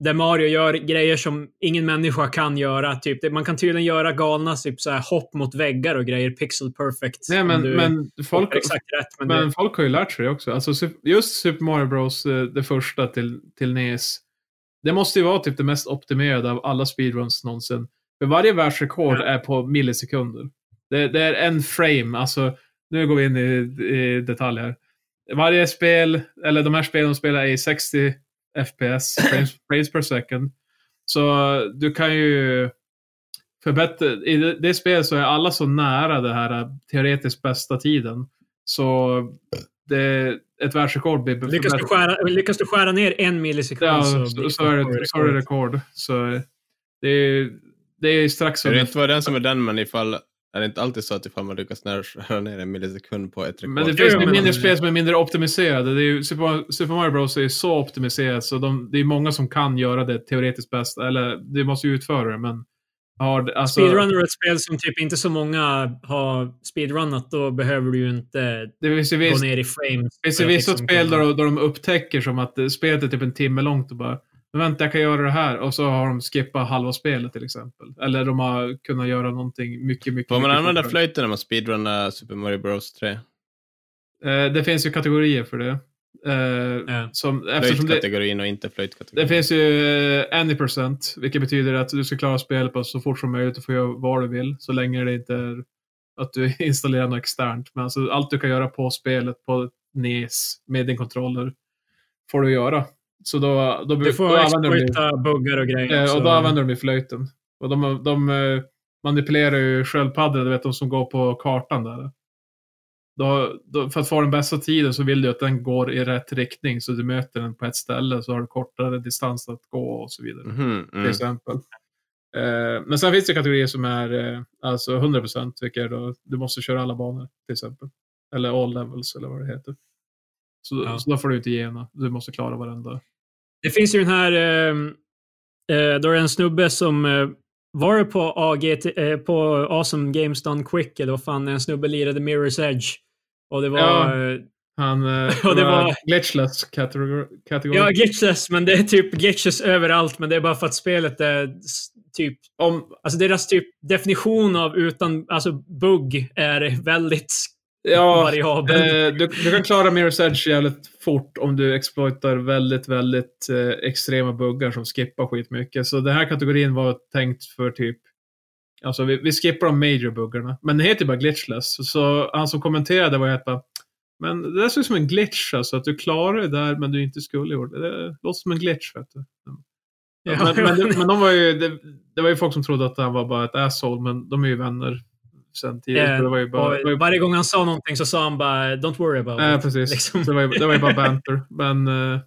där Mario gör grejer som ingen människa kan göra. Typ. Man kan tydligen göra galna typ, så här, hopp mot väggar och grejer. Pixel perfect. Nej, men, du men, folk, exakt rätt. Men, men folk har ju lärt sig det också. Alltså, just Super Mario Bros, eh, det första till, till NES, det måste ju vara typ det mest optimerade av alla speedruns någonsin. För varje världsrekord Ja. är på millisekunder. Det, det är en frame, alltså nu går vi in i, i detalj här. Varje spel, eller de här spelen de spelar är i 60 FPS, frames, frames per second. Så du kan ju förbättra, i det, det spel så är alla så nära det här teoretiskt bästa tiden. Så det, ett världsrekord blir lyckas, du skära, lyckas du skära ner en millisekund Ja, så, så, så, är det, så är det rekord. Så det är, det är strax Är det inte vara den som är den, men ifall... Är det inte alltid så att ifall man lyckas när- skära ner en millisekund på ett rekord? Men det finns ju mindre spel som är mindre optimiserade. Det är ju, Super, Mario- Super Mario Bros är så optimiserat så de, det är många som kan göra det teoretiskt bäst. Eller det måste ju utföra det, men har, alltså, Speedrunner är ett spel som typ inte så många har speedrunnat. Då behöver du ju inte det finns ju gå visst, ner i frames. det finns ju vissa liksom spel kunna- där, de- där de upptäcker som att spelet är typ en timme långt och bara vänta, jag kan göra det här. Och så har de skippat halva spelet till exempel. Eller de har kunnat göra någonting mycket, mycket, Får man mycket använda flöjten när man speedrunnar Super Mario Bros 3? Eh, det finns ju kategorier för det. Eh, Ja. som, eftersom det, Flöjtkategorin och inte flöjtkategorin. det finns ju eh, any percent, vilket betyder att du ska klara spelet på så fort som möjligt och få göra vad du vill, så länge det inte är att du [laughs] installerar något externt. Men alltså, allt du kan göra på spelet, på NES, med din kontroller, får du göra. Så då, då, Du då får använder de ju- exploita buggar och grejer. Eh, och då använder de ju flöjten. Och de, de eh, manipulerar ju sköldpaddorna, du vet de som går på kartan där. Då, då, för att få den bästa tiden så vill du att den går i rätt riktning. Så du möter den på ett ställe så har du kortare distans att gå och så vidare. Mhm, Till mm. exempel. Eh, men sen finns det kategorier som är eh, alltså 100% vilket är då du måste köra alla banor till exempel. Eller all levels eller vad det heter. Så, Ja. så då får du inte gena. Du måste klara varenda. Det finns ju den här... Eh, eh, då är det en snubbe som... Eh, var det på AGT, eh, på Awesome Games Done Quick eller vad fan en snubbe lirade Mirror's Edge. Och det var... Ja. eh, Han, eh, [laughs] Och det var- glitchless kategori. Ja, glitches, men det är typ glitches överallt, men det är bara för att spelet är typ... Om, Alltså deras typ definition av utan, alltså bugg är väldigt ja, [laughs] variabel. eh, du, du kan klara Mirror's Edge jävligt fort om du exploitar väldigt, väldigt eh, extrema buggar som skippar skitmycket. Så den här kategorin var tänkt för typ Alltså vi, vi skippar de major buggarna. Men det heter ju bara glitchless. Så han som kommenterade var att bara, men det där ser ut som en glitch alltså. Att du klarar det där men du inte skulle gjort det. Det låter som en glitch vet du. Ja. Men, men, det- [laughs] men de var ju, det, det var ju folk som trodde att han var bara ett asshole, men de är ju vänner sen tidigare. Eh, det var ju bara, var ju, varje gång han sa någonting så sa han bara “Don't worry about Nej, it”. precis. Liksom. Det, var ju, det var ju bara [laughs] banter. Men eh,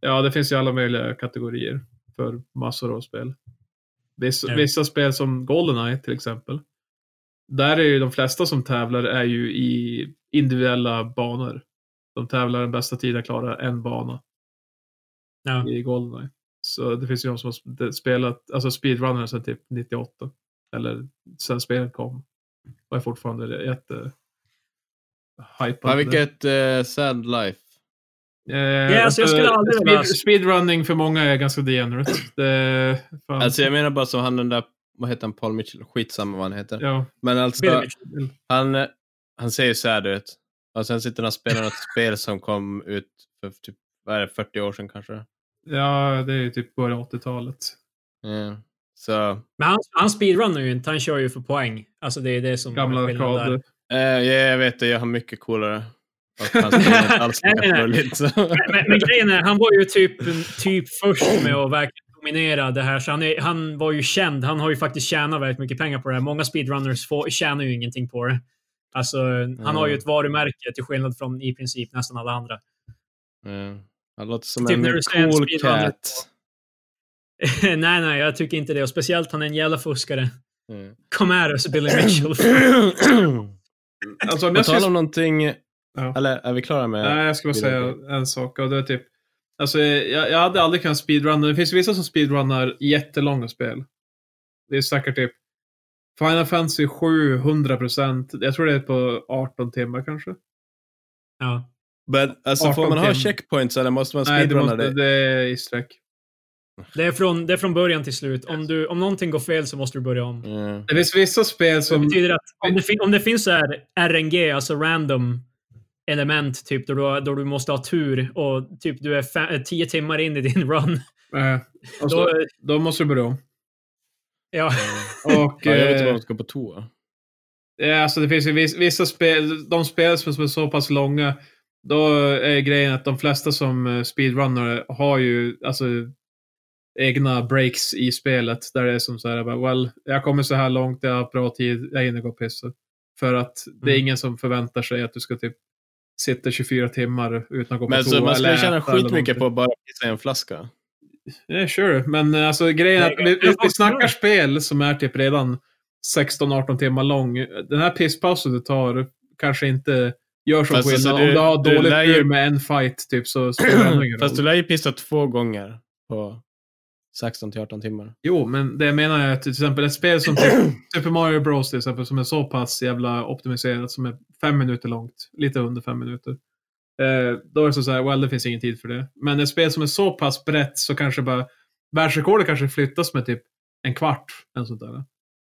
ja, det finns ju alla möjliga kategorier för massor av spel. Vissa, Ja. vissa spel som Goldeneye till exempel. Där är ju de flesta som tävlar är ju i individuella banor. De tävlar den bästa tiden att klara en bana Ja. i Goldeneye. Så det finns ju de som har sp- spelat, alltså speedrunner sedan typ 98. Eller sen spelet kom. Och är fortfarande jätte hypad. Ja, vilket uh, sad life. Eh, alltså, jag skulle aldrig vilja- speed, Speedrunning för många är ganska degenerate. Det, fan. Alltså jag menar bara som han den där, vad heter han, Paul Mitchell? Skitsamma vad han heter. ja. Men alltså, Mitchell. han, eh, han ser ju sad ut. Och sen sitter han och spelar något [laughs] spel som kom ut för typ, vad är det, 40 år sedan kanske. Ja, det är ju typ början av 80-talet. Ja. Så, Men han, han speedrunner ju inte, han kör ju för poäng. Alltså det är det som Gamla är skillnaden där. arkader. eh, ja, jag vet det, jag har mycket coolare. Han [laughs] alls. Men, grejen är, han var ju typ, typ först med att verkligen dominera det här. Så han, är, han var ju känd. Han har ju faktiskt tjänat väldigt mycket pengar på det här. Många speedrunners får, tjänar ju ingenting på det. Alltså, han har ju Mm. ett varumärke till skillnad från i princip nästan alla andra. Ja. Han låter som Typ en cool cat. [laughs] nej, nej, jag tycker inte det. Och speciellt han är en jävla fuskare. Ja. Kom här oss, Billy Mitchell. [clears throat] Alltså, om På jag tal om någonting, Ja. eller är vi klara med? Nej, jag ska bara säga en sak. Och det är typ... Alltså, jag, jag hade aldrig kunnat speedrunna. Det finns vissa som speedrunnar jättelånga spel. Det är säkert typ Final Fantasy 700 procent. Jag tror det är på 18 timmar kanske. ja. Men alltså, får 18 man ha checkpoints eller måste man Nej, det, speedrunna måste, det? det är i sträck. Det, är från, det är från början till slut. Om, du, om någonting går fel så måste du börja om. Ja. Det finns vissa spel Det som... betyder att om det, fin- om det finns så här RNG, alltså random element, typ då du, då du måste ha tur och typ du är fe- eh, tio timmar in i din run. Och [laughs] så, Då, då måste du börja om. ja. [laughs] Och, Ja, jag vet inte eh, vad man ska på toa. Ja, alltså det finns ju viss, vissa spel, de spel som är så pass långa, då är grejen att de flesta som eh, speedrunner har ju alltså egna breaks i spelet där det är som så här, bara, well, jag kommer så här långt, jag har bra tid, jag hinner gå och pissa. För att det är Mm. ingen som förväntar sig att du ska typ sitta 24 timmar utan att gå Men på så toa man skulle tjäna skitmycket på att bara pissa i en flaska. Ja, sure. Men eh, alltså grejen är att vi, vi, snackar spel som är typ redan 16-18 timmar lång. Den här pisspausen du tar kanske inte gör så Fast skillnad. alltså, Om du- du har du dåligt lär ju- tur med en fight typ så spelar det ingen Fast du roll. lär ju pissa två gånger på 16 till 18 timmar. Jo, men det jag menar är att till exempel ett spel som typ [clears throat] Super Mario Bros till exempel som är så pass jävla optimiserat som är fem minuter långt. Lite under fem minuter. Eh, då är det så här, well det finns ingen tid för det. Men ett spel som är så pass brett så kanske bara världsrekordet kanske flyttas med typ en kvart. En sånt där.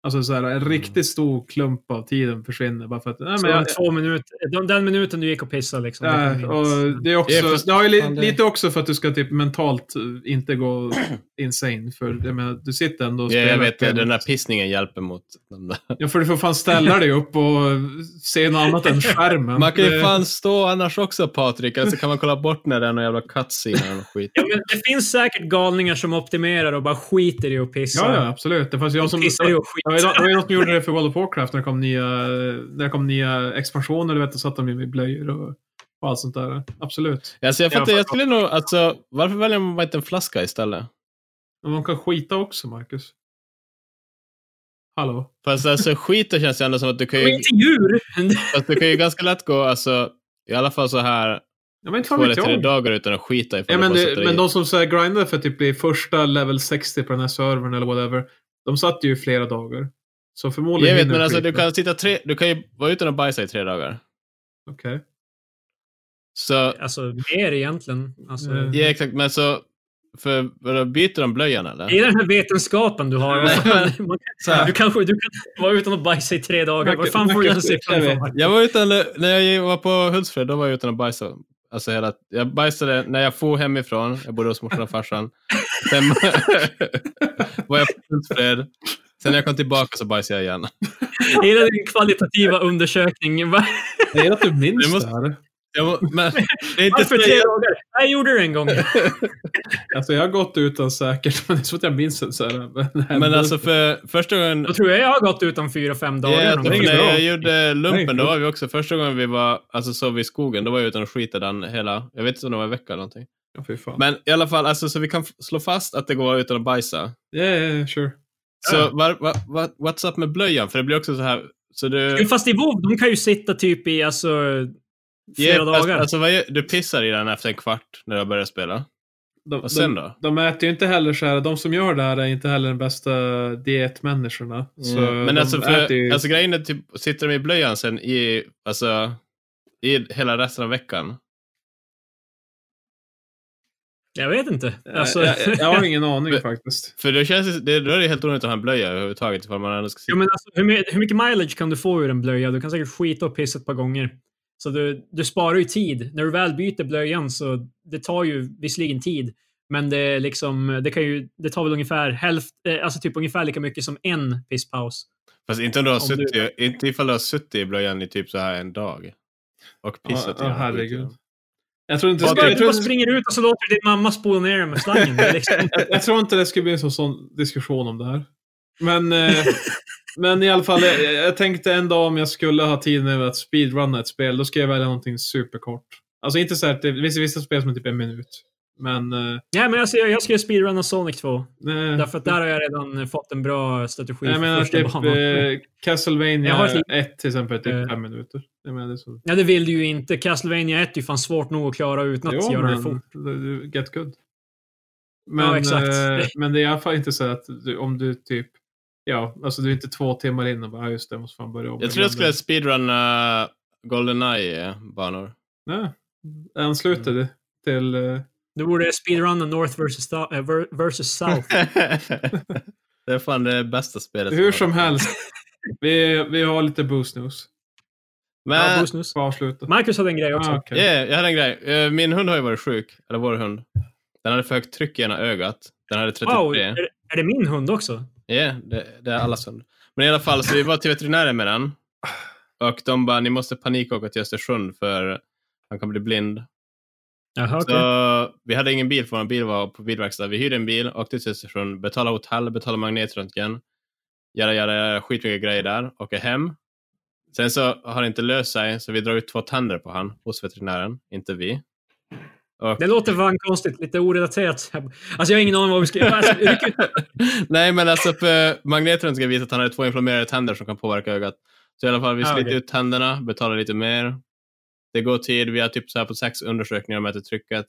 Alltså så här, en riktigt stor klump av tiden försvinner bara för att... Nej, men jag, två minuter, de- den minuten du gick och pissade liksom. det Ja, kan och det är också, Ja, fast det har ju li, det- lite också för att du ska typ mentalt eh, inte gå [clears throat] insane. För jag menar, du sitter ändå och Ja, jag spelar vet, den där pissningen hjälper mot den där. Ja, för du får fan ställa dig upp och se något annat än skärmen. Man kan ju Det- fan stå annars också Patrik, eller så kan man kolla bort när det är någon jävla cutscene något skit. Ja, men det finns säkert galningar som optimerar och bara skiter i att pissa. Ja, ja, absolut. Det fanns jag som... Pissar i att Det var ju skita. någon- det var ju någon som gjorde det för World of Warcraft när det kom nya, när det kom nya expansioner. Du vet, då satt de ju i blöjor och, och allt sånt där. Absolut. Alltså, jag Ja, fattar, jag skulle nog, alltså, varför väljer man inte en flaska istället? Men man kan skita också, Marcus. Hallå? Fast alltså skita känns ju ändå som att du kan ju, Skit i djur! fast du kan ju ganska lätt gå, alltså, i alla fall så här Ja, men två eller tre dagar utan att skita ifall Ja, men, det, men de som så här grindade för att typ bli första level 60 på den här servern eller whatever. De satt ju flera dagar. Så förmodligen Jag vet, men alltså du kan sitta tre, du kan ju vara utan att bajsa i tre dagar. Okej. Så, Alltså, mer egentligen. Alltså, Mm. ja exakt, men så, för, vadå, byter de blöjan eller? Det är den här vetenskapen du har. [laughs] Men- man- Så här. du, kanske, du kan vara utan att bajsa i tre dagar. Vad fan får du den siffran ifrån? Jag var utan, när jag var på Hultsfred, då var jag utan att bajsa. Alltså hela, jag bajsade när jag for hemifrån, jag bodde hos morsan och farsan. [laughs] Sen [laughs] var jag på Hultsfred. Sen när jag kom tillbaka så bajsade jag igen. Hela din kvalitativa undersökning. Jag gillar att du minns Det måste- det här. Jag, var- men, [laughs] det är inte Varför tre jag, dagar? Jag gjorde det en gång. [laughs] Alltså jag har gått utan säkert, men det är så att jag minns det så här. men alltså för första gången, Då tror jag jag har gått utan fyra, fem dagar. Ja, någon gång. för inget när jag gjorde lumpen, då var vi också första gången vi var, alltså sov i skogen, då var jag utan att skita den hela, jag vet inte om det var en vecka eller någonting. Ja, fy fan. Men i alla fall, alltså, så vi kan slå fast att det går utan att bajsa. Ja, ja, ja, sure. Så Ja. var, var, var, what's up med blöjan? För det blir också så här, så. Jo, Fast i WoW, de kan ju sitta typ i alltså, flera Ja, alltså, dagar. Alltså, vad gör, du pissar i den efter en kvart när du har börjat spela. De, Och sen de, då? de äter ju inte heller så här, de som gör det här är inte heller de bästa dietmänniskorna. Så Mm. Men alltså, för, ju, alltså grejen är typ, sitter de i blöjan sen i, alltså, i hela resten av veckan? Jag vet inte. Alltså, jag, jag, jag har ingen aning [laughs] faktiskt. För då känns det, då är det helt onödigt att ha en blöja överhuvudtaget ifall man ändå ska. Jo, men alltså, hur mycket mileage kan du få ur en blöja? Du kan säkert skita och pissa ett par gånger. Så du, du sparar ju tid. När du väl byter blöjan så det tar ju visserligen tid. Men det, är liksom, det, kan ju, det tar väl ungefär hälft, eh, alltså typ ungefär lika mycket som en pisspaus. Fast inte om du har Om du- suttit, inte ifall du har suttit i blöjan i typ så här en dag. Och pissat ja, den. herregud. Jag tror inte... Du bara, Jag du tror, bara springer ut och så låter du din mamma spola ner med slangen. [laughs] Liksom, jag tror inte det skulle bli en sån, sån diskussion om det här. Men, eh, [laughs] men i alla fall, jag, jag tänkte en dag om jag skulle ha tid nu att speedrunna ett spel, då ska jag välja någonting superkort. Alltså inte så att det finns vissa spel som är typ en minut. Men... Eh, nej, men alltså, jag, jag ska speedrunna Sonic 2. nej, Därför att där har jag redan fått en bra strategi jag för menar första typ banan. eh, Castlevania ett litet- 1 till exempel, typ Eh. fem minuter. Jag menar, det är så. Ja, det vill du ju inte. Castlevania 1 är ju fan svårt nog att klara utan att Jo, göra det men fort. get good. Men, Ja, exakt. eh, men det är i alla fall inte så att du, om du typ, ja, alltså du är inte två timmar in och bara, "Ja, just det, jag måste fan börja om. Jag tror jag skulle speedrunna Goldeneye-banor. Nej, ansluter det till... eh, Du borde speedrunna North versus, eh, ver- versus South. [laughs] det är fan det bästa spelet. hur som helst. [laughs] Vi, vi har lite boost news. ja, Men, boost news. För att avsluta. Marcus hade en grej också. Ah, okej. yeah, jag hade en grej. Eh, Min hund har ju varit sjuk. Eller vår hund. Den hade för högt tryck i ena ögat. Den hade 33. Wow, är, är det min hund också? Ja, det, det är allas hund. Men i alla fall, så vi var till veterinären med den. Och de bara, ni måste panikåka till Östersund för han kan bli blind. Okej. Så vi hade ingen bil för vår bil var på bilverkstad. Vi hyrde en bil, åkte till Östersund, betalade hotell, betalade magnetröntgen. Jada, jada, skitmycket grejer där. Åker hem. Sen så har det inte löst sig, så vi drar ut två tänder på han hos veterinären, inte vi. Och, Det låter fan konstigt. Lite orelaterat. Alltså jag har ingen aning vad vi ska... Alltså, ryck ut- [laughs] Nej, men alltså för magnetröntgen visar att han hade två inflammerade tänder som kan påverka ögat. Så i alla fall, vi Ah, sliter okej. ut tänderna, betalar lite mer. Det går tid, vi har typ så här på sex undersökningar och mäter trycket.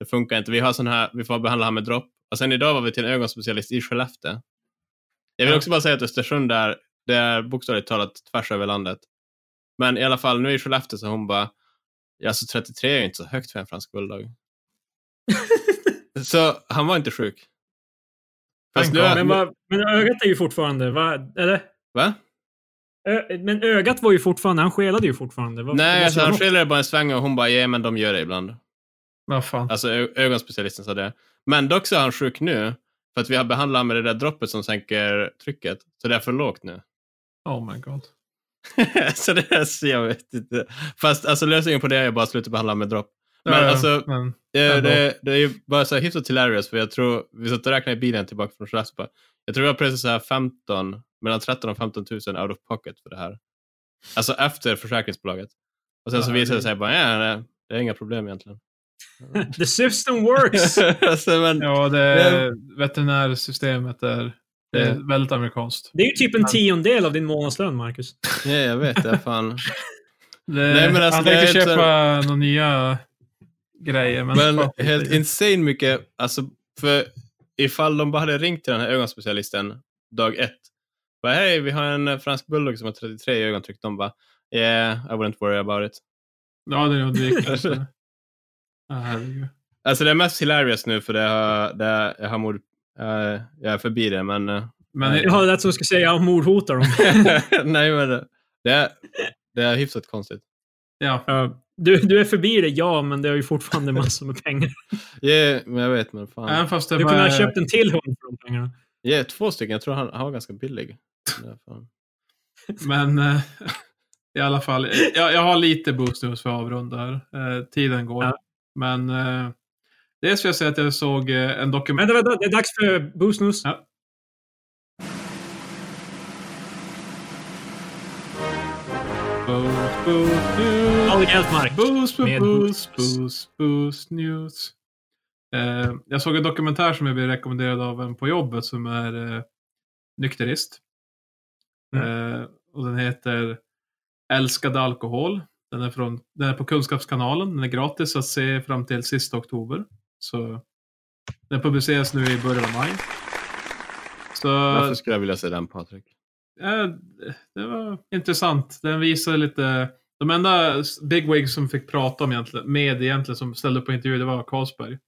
Det funkar inte. Vi har sån här, vi får behandla han med dropp. Och sen idag var vi till en ögonspecialist i Skellefteå. Jag vill också bara säga att Östersund är, det är bokstavligt talat tvärs över landet. Men i alla fall, nu i Skellefteå så hon bara, alltså 33 är ju inte så högt för en fransk bulldog. [laughs] så han var inte sjuk. Fast nu, Men, vad, men ögat är ju fortfarande... Vad, eller? va? Ö, men ögat var ju fortfarande... Han skelade ju fortfarande. Vad, Nej, alltså, han skiljer bara en sväng och hon bara, ja men de gör det ibland. Vad fan. Alltså ögonspecialisten sa det. Men dock så är han sjuk nu, för att vi har behandlat honom med det där droppet som sänker trycket. Så det är för lågt nu. Oh my god. [laughs] så det är så jag vet inte. Fast alltså lösningen på det är bara att sluta behandla med dropp. Men Ja, alltså, men, Det, det, det är ju bara så här hyfsat hilarious, för jag tror, vi satt och räknade i bilen tillbaka från Skellefteå. Jag tror vi har precis så här 15, mellan 13 och 15 000 out of pocket för det här. Alltså efter försäkringsbolaget. Och sen så Ja, visade det det- sig bara, ja, det, det är inga problem egentligen. [laughs] The system works! [laughs] alltså, men, ja, det veterinärsystemet är, det är Ja. väldigt amerikanskt. Det är ju typ en tiondel av din månadslön, Marcus. ja, jag vet det. Fan. [laughs] Det, Nej, men alltså, han tänkte köpa några nya grejer. Men, Men helt insane mycket, alltså, för ifall de bara hade ringt till den här ögonspecialisten dag ett. Bara, hej, vi har en fransk bulldog som har 33 i ögontryck. De bara, yeah, I wouldn't worry about it. ja, det är. [laughs] Ja, herregud. Alltså det är mest hilarious nu för det har, det jag har mord, eh, jag är förbi det, men eh, Men Nej. [laughs] Ja, det är som ska säga jag mordhotar dem. [laughs] nej men det, det, är, det är hyfsat konstigt. ja, Ja, du, du är förbi det, ja, men det är ju fortfarande [laughs] massor med pengar. Yeah, men jag vet, men fan. även fast det Du kunde ha köpt en till hund för de pengarna. Yeah, två stycken, jag tror han, han var ganska billig. Men eh, i alla fall, jag, jag har lite boost news för att avrunda här. Eh, tiden går. Ja. Men eh, dels vill jag säga att jag såg eh, en dokument... Men det, var, det är dags för Boost News. Ja. News. All hjälp, Mark. Boost, Med boost, boost. boost, boost, news. Eh, jag såg en dokumentär som jag blev rekommenderad av en på jobbet som är eh, nykterist. Eh, och den heter Älskade alkohol. Den är, från, den är på Kunskapskanalen. Den är gratis att se fram till sista oktober. Så den publiceras nu i början av maj. Så Varför skulle jag vilja se den Patrik? Ja, det var intressant. Den visade lite... De enda bigwigs som fick prata om egentligen, med egentligen som ställde upp på intervju, det var Carlsberg.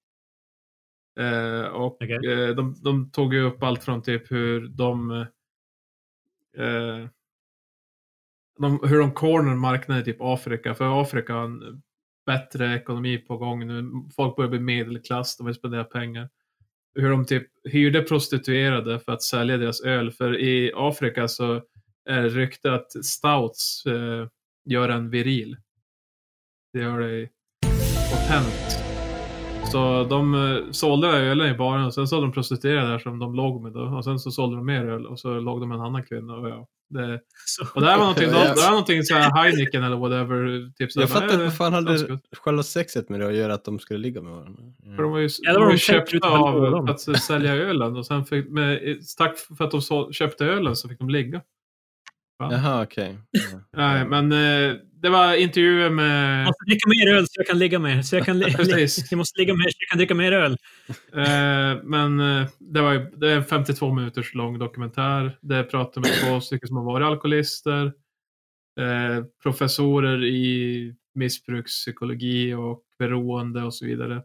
Eh, och Okej. eh, de, de tog ju upp allt från typ hur de... Eh, de, hur de corner marknaden i typ Afrika. För Afrika har en bättre ekonomi på gång nu. Folk börjar bli medelklass, de vill spendera pengar. Hur de typ hyrde prostituerade för att sälja deras öl. För i Afrika så är det rykte att stouts eh, gör en viril. Det gör dig potent. Så de eh, sålde ölen i baren och sen så de prostituerade där som de låg med då. Och sen så sålde de mer öl och så låg de med en annan kvinna. Och, ja, det, och det här var någonting, det här var någonting så här Heineken eller whatever. Typ så Jag fattar inte "Eh, vad fan sounds hade good." själva sexet med det att göra att de skulle ligga med varandra. För Mm. de var ju, Ja, de var var ju köpta av för att sälja ölen och sen fick, med, tack för att de så, köpte ölen så fick de ligga. Ja. Jaha, okej. Ja. Nej, men eh, det var intervjuer med... Jag måste dricka mer öl så jag kan ligga mer. Så jag, kan li- [laughs] Precis. jag måste ligga mer så jag kan dricka mer öl. Eh, men eh, det, var, ju- det är en 52 minuters lång dokumentär. Det pratar med två stycken som har varit alkoholister. Eh, professorer i missbrukspsykologi och beroende och så vidare.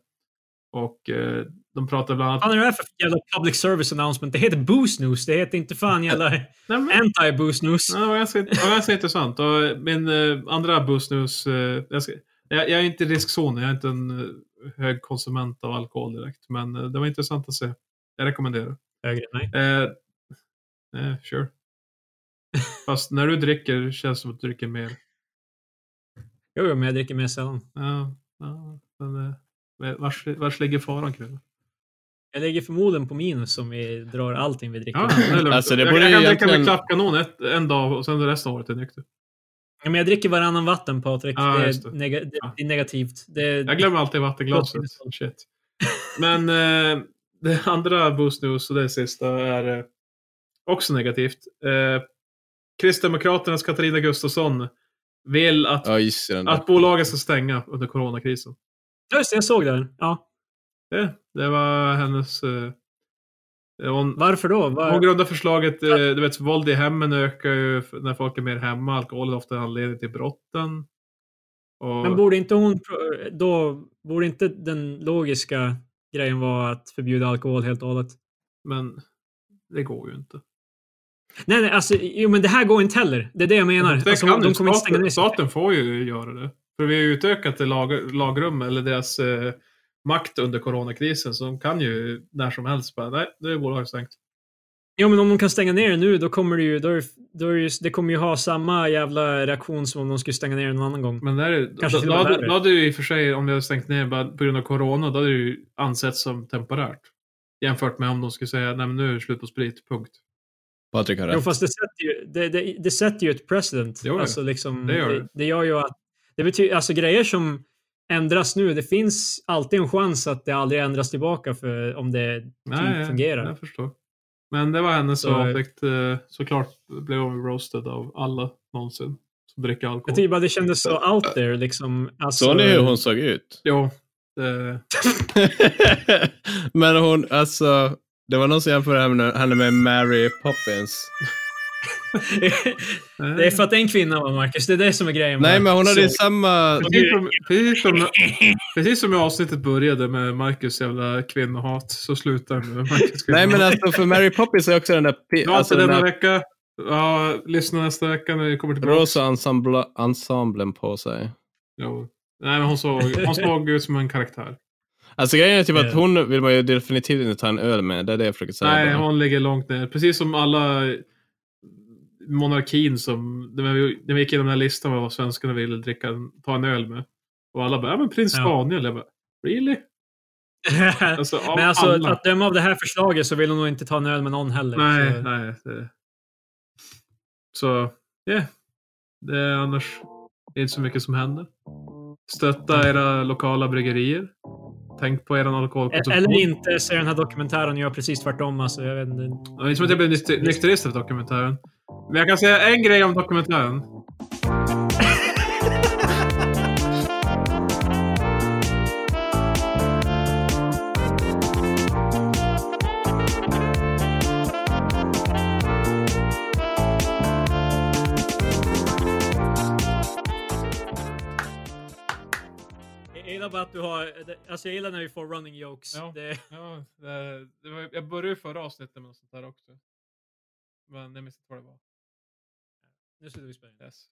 Och eh, de pratar bland Vad annat... fan är det här för jävla public service announcement? Det heter Booze News. Det heter inte fan jävla [laughs] anti-Booze News. Ja, det var ganska, det var ganska intressant. Och min eh, andra Boost News, eh, jag, ska, jag, jag är inte i riskzonen, jag är inte en eh, hög konsument av alkohol direkt. Men det var intressant att se. Jag rekommenderar. Högre, nej. Eh, eh, sure. Fast när du dricker känns det som att du dricker mer. Jo, jo, men jag dricker mer sällan. Ja, ja, men, eh, vars, vars ligger faran Krille? Jag lägger förmodligen på minus om vi drar allting vi dricker. Ja, det är. Alltså, det jag, borde jag kan ju dricka med egentligen- klappkanon ett, en dag och sen resten av året är nykter. Ja, men jag dricker varannan vatten, Patrik. Ja, det, är det, Ja. det är negativt. Det, Jag glömmer alltid vattenglaset. Shit. Men eh, det andra Boost News och det sista är eh, också negativt. Eh, Kristdemokraternas Katarina Gustafsson vill att, Ja, att bolaget ska stänga under coronakrisen. Ja, Just det, jag såg det. Ja. Det, det var hennes... Eh, hon, Varför då? Var, hon grundade förslaget, eh, du vet, våld i hemmen ökar ju när folk är mer hemma. Alkohol är ofta anledning till brotten. Och, Men borde inte hon då, borde inte den logiska grejen vara att förbjuda alkohol helt och hållet? men det går ju inte. Nej, nej, alltså, jo, men det här går inte heller. Det är det jag menar. Det Alltså, kan de ner staten, staten får ju göra det. För vi har utökat lag, lagrum, eller deras eh, makt under coronakrisen. Så de kan ju när som helst bara, nej, nu är bolaget stängt. Jo, men om de kan stänga ner det nu, då kommer det ju, då är, det- då är det, det kommer ju ha samma jävla reaktion som om de skulle stänga ner det någon annan gång. Men där är, Kanske då, då, värre. då hade ju i och för sig, om vi hade stängt ner bara på grund av corona, då hade det ju ansetts som temporärt. Jämfört med om de skulle säga, nej men nu är det slut på sprit, punkt. Patrik har Jo, rätt. fast det sätter ju, det, det, det sätter ju ett precedent. Jo, ja. alltså, liksom, Det gör det, det. det gör ju att... Det betyder, alltså grejer som ändras nu, det finns alltid en chans att det aldrig ändras tillbaka för om det Nej, typ fungerar. jag förstår. Men det var hennes Så- eh, Såklart blev hon roasted av alla någonsin som dricker alkohol. Jag tycker bara det kändes så out there liksom. Alltså, Såg ni hur hon såg ut? Jo, det, [laughs] Men hon, alltså, det var någon som jämförde henne med Mary Poppins. [laughs] det är för att det är en kvinna va, Marcus? Det är det som är grejen. Nej, men hon hade ju Så. samma... Precis som, [laughs] precis, som, precis som i avsnittet började med Marcus jävla kvinnohat så slutar med Marcus [laughs] Nej, men alltså för Mary Poppins är också den där... var Alltså den denna vecka. Ja, lyssna nästa vecka när vi kommer tillbaka. rosa ensemble, ensemblen på sig. Jo. Nej, men hon såg, hon såg ut som en karaktär. Alltså grejen är typ att Ja. hon vill man ju definitivt inte ta en öl med. Det är det jag försöker säga. Nej, bara. hon ligger långt ner. Precis som alla monarkin som, när vi, när vi gick igenom den här listan med vad svenskarna ville dricka, ta en öl med. Och alla bara, ja men prins Ja. Daniel. Jag bara, really? [laughs] Alltså, men alltså, alla. att döma av det här förslaget så vill hon nog inte ta en öl med någon heller. Nej, så. nej. Det... Så, ja. Yeah. Det är annars inte så mycket som händer. Stötta era lokala bryggerier. Tänk på er alkoholkonsumtion. Eller inte se den här dokumentären göra precis tvärtom. Alltså, jag vet inte. Det är som att jag blev nykter- nykterist av dokumentären. Men jag kan säga en grej om dokumentären. Alltså jag gillar när vi får running jokes. Ja. Det, Ja, det, det var, jag började ju förra avsnittet med något sånt där också. Men jag minns inte vad det var. nu slutar vi spela in. Yes.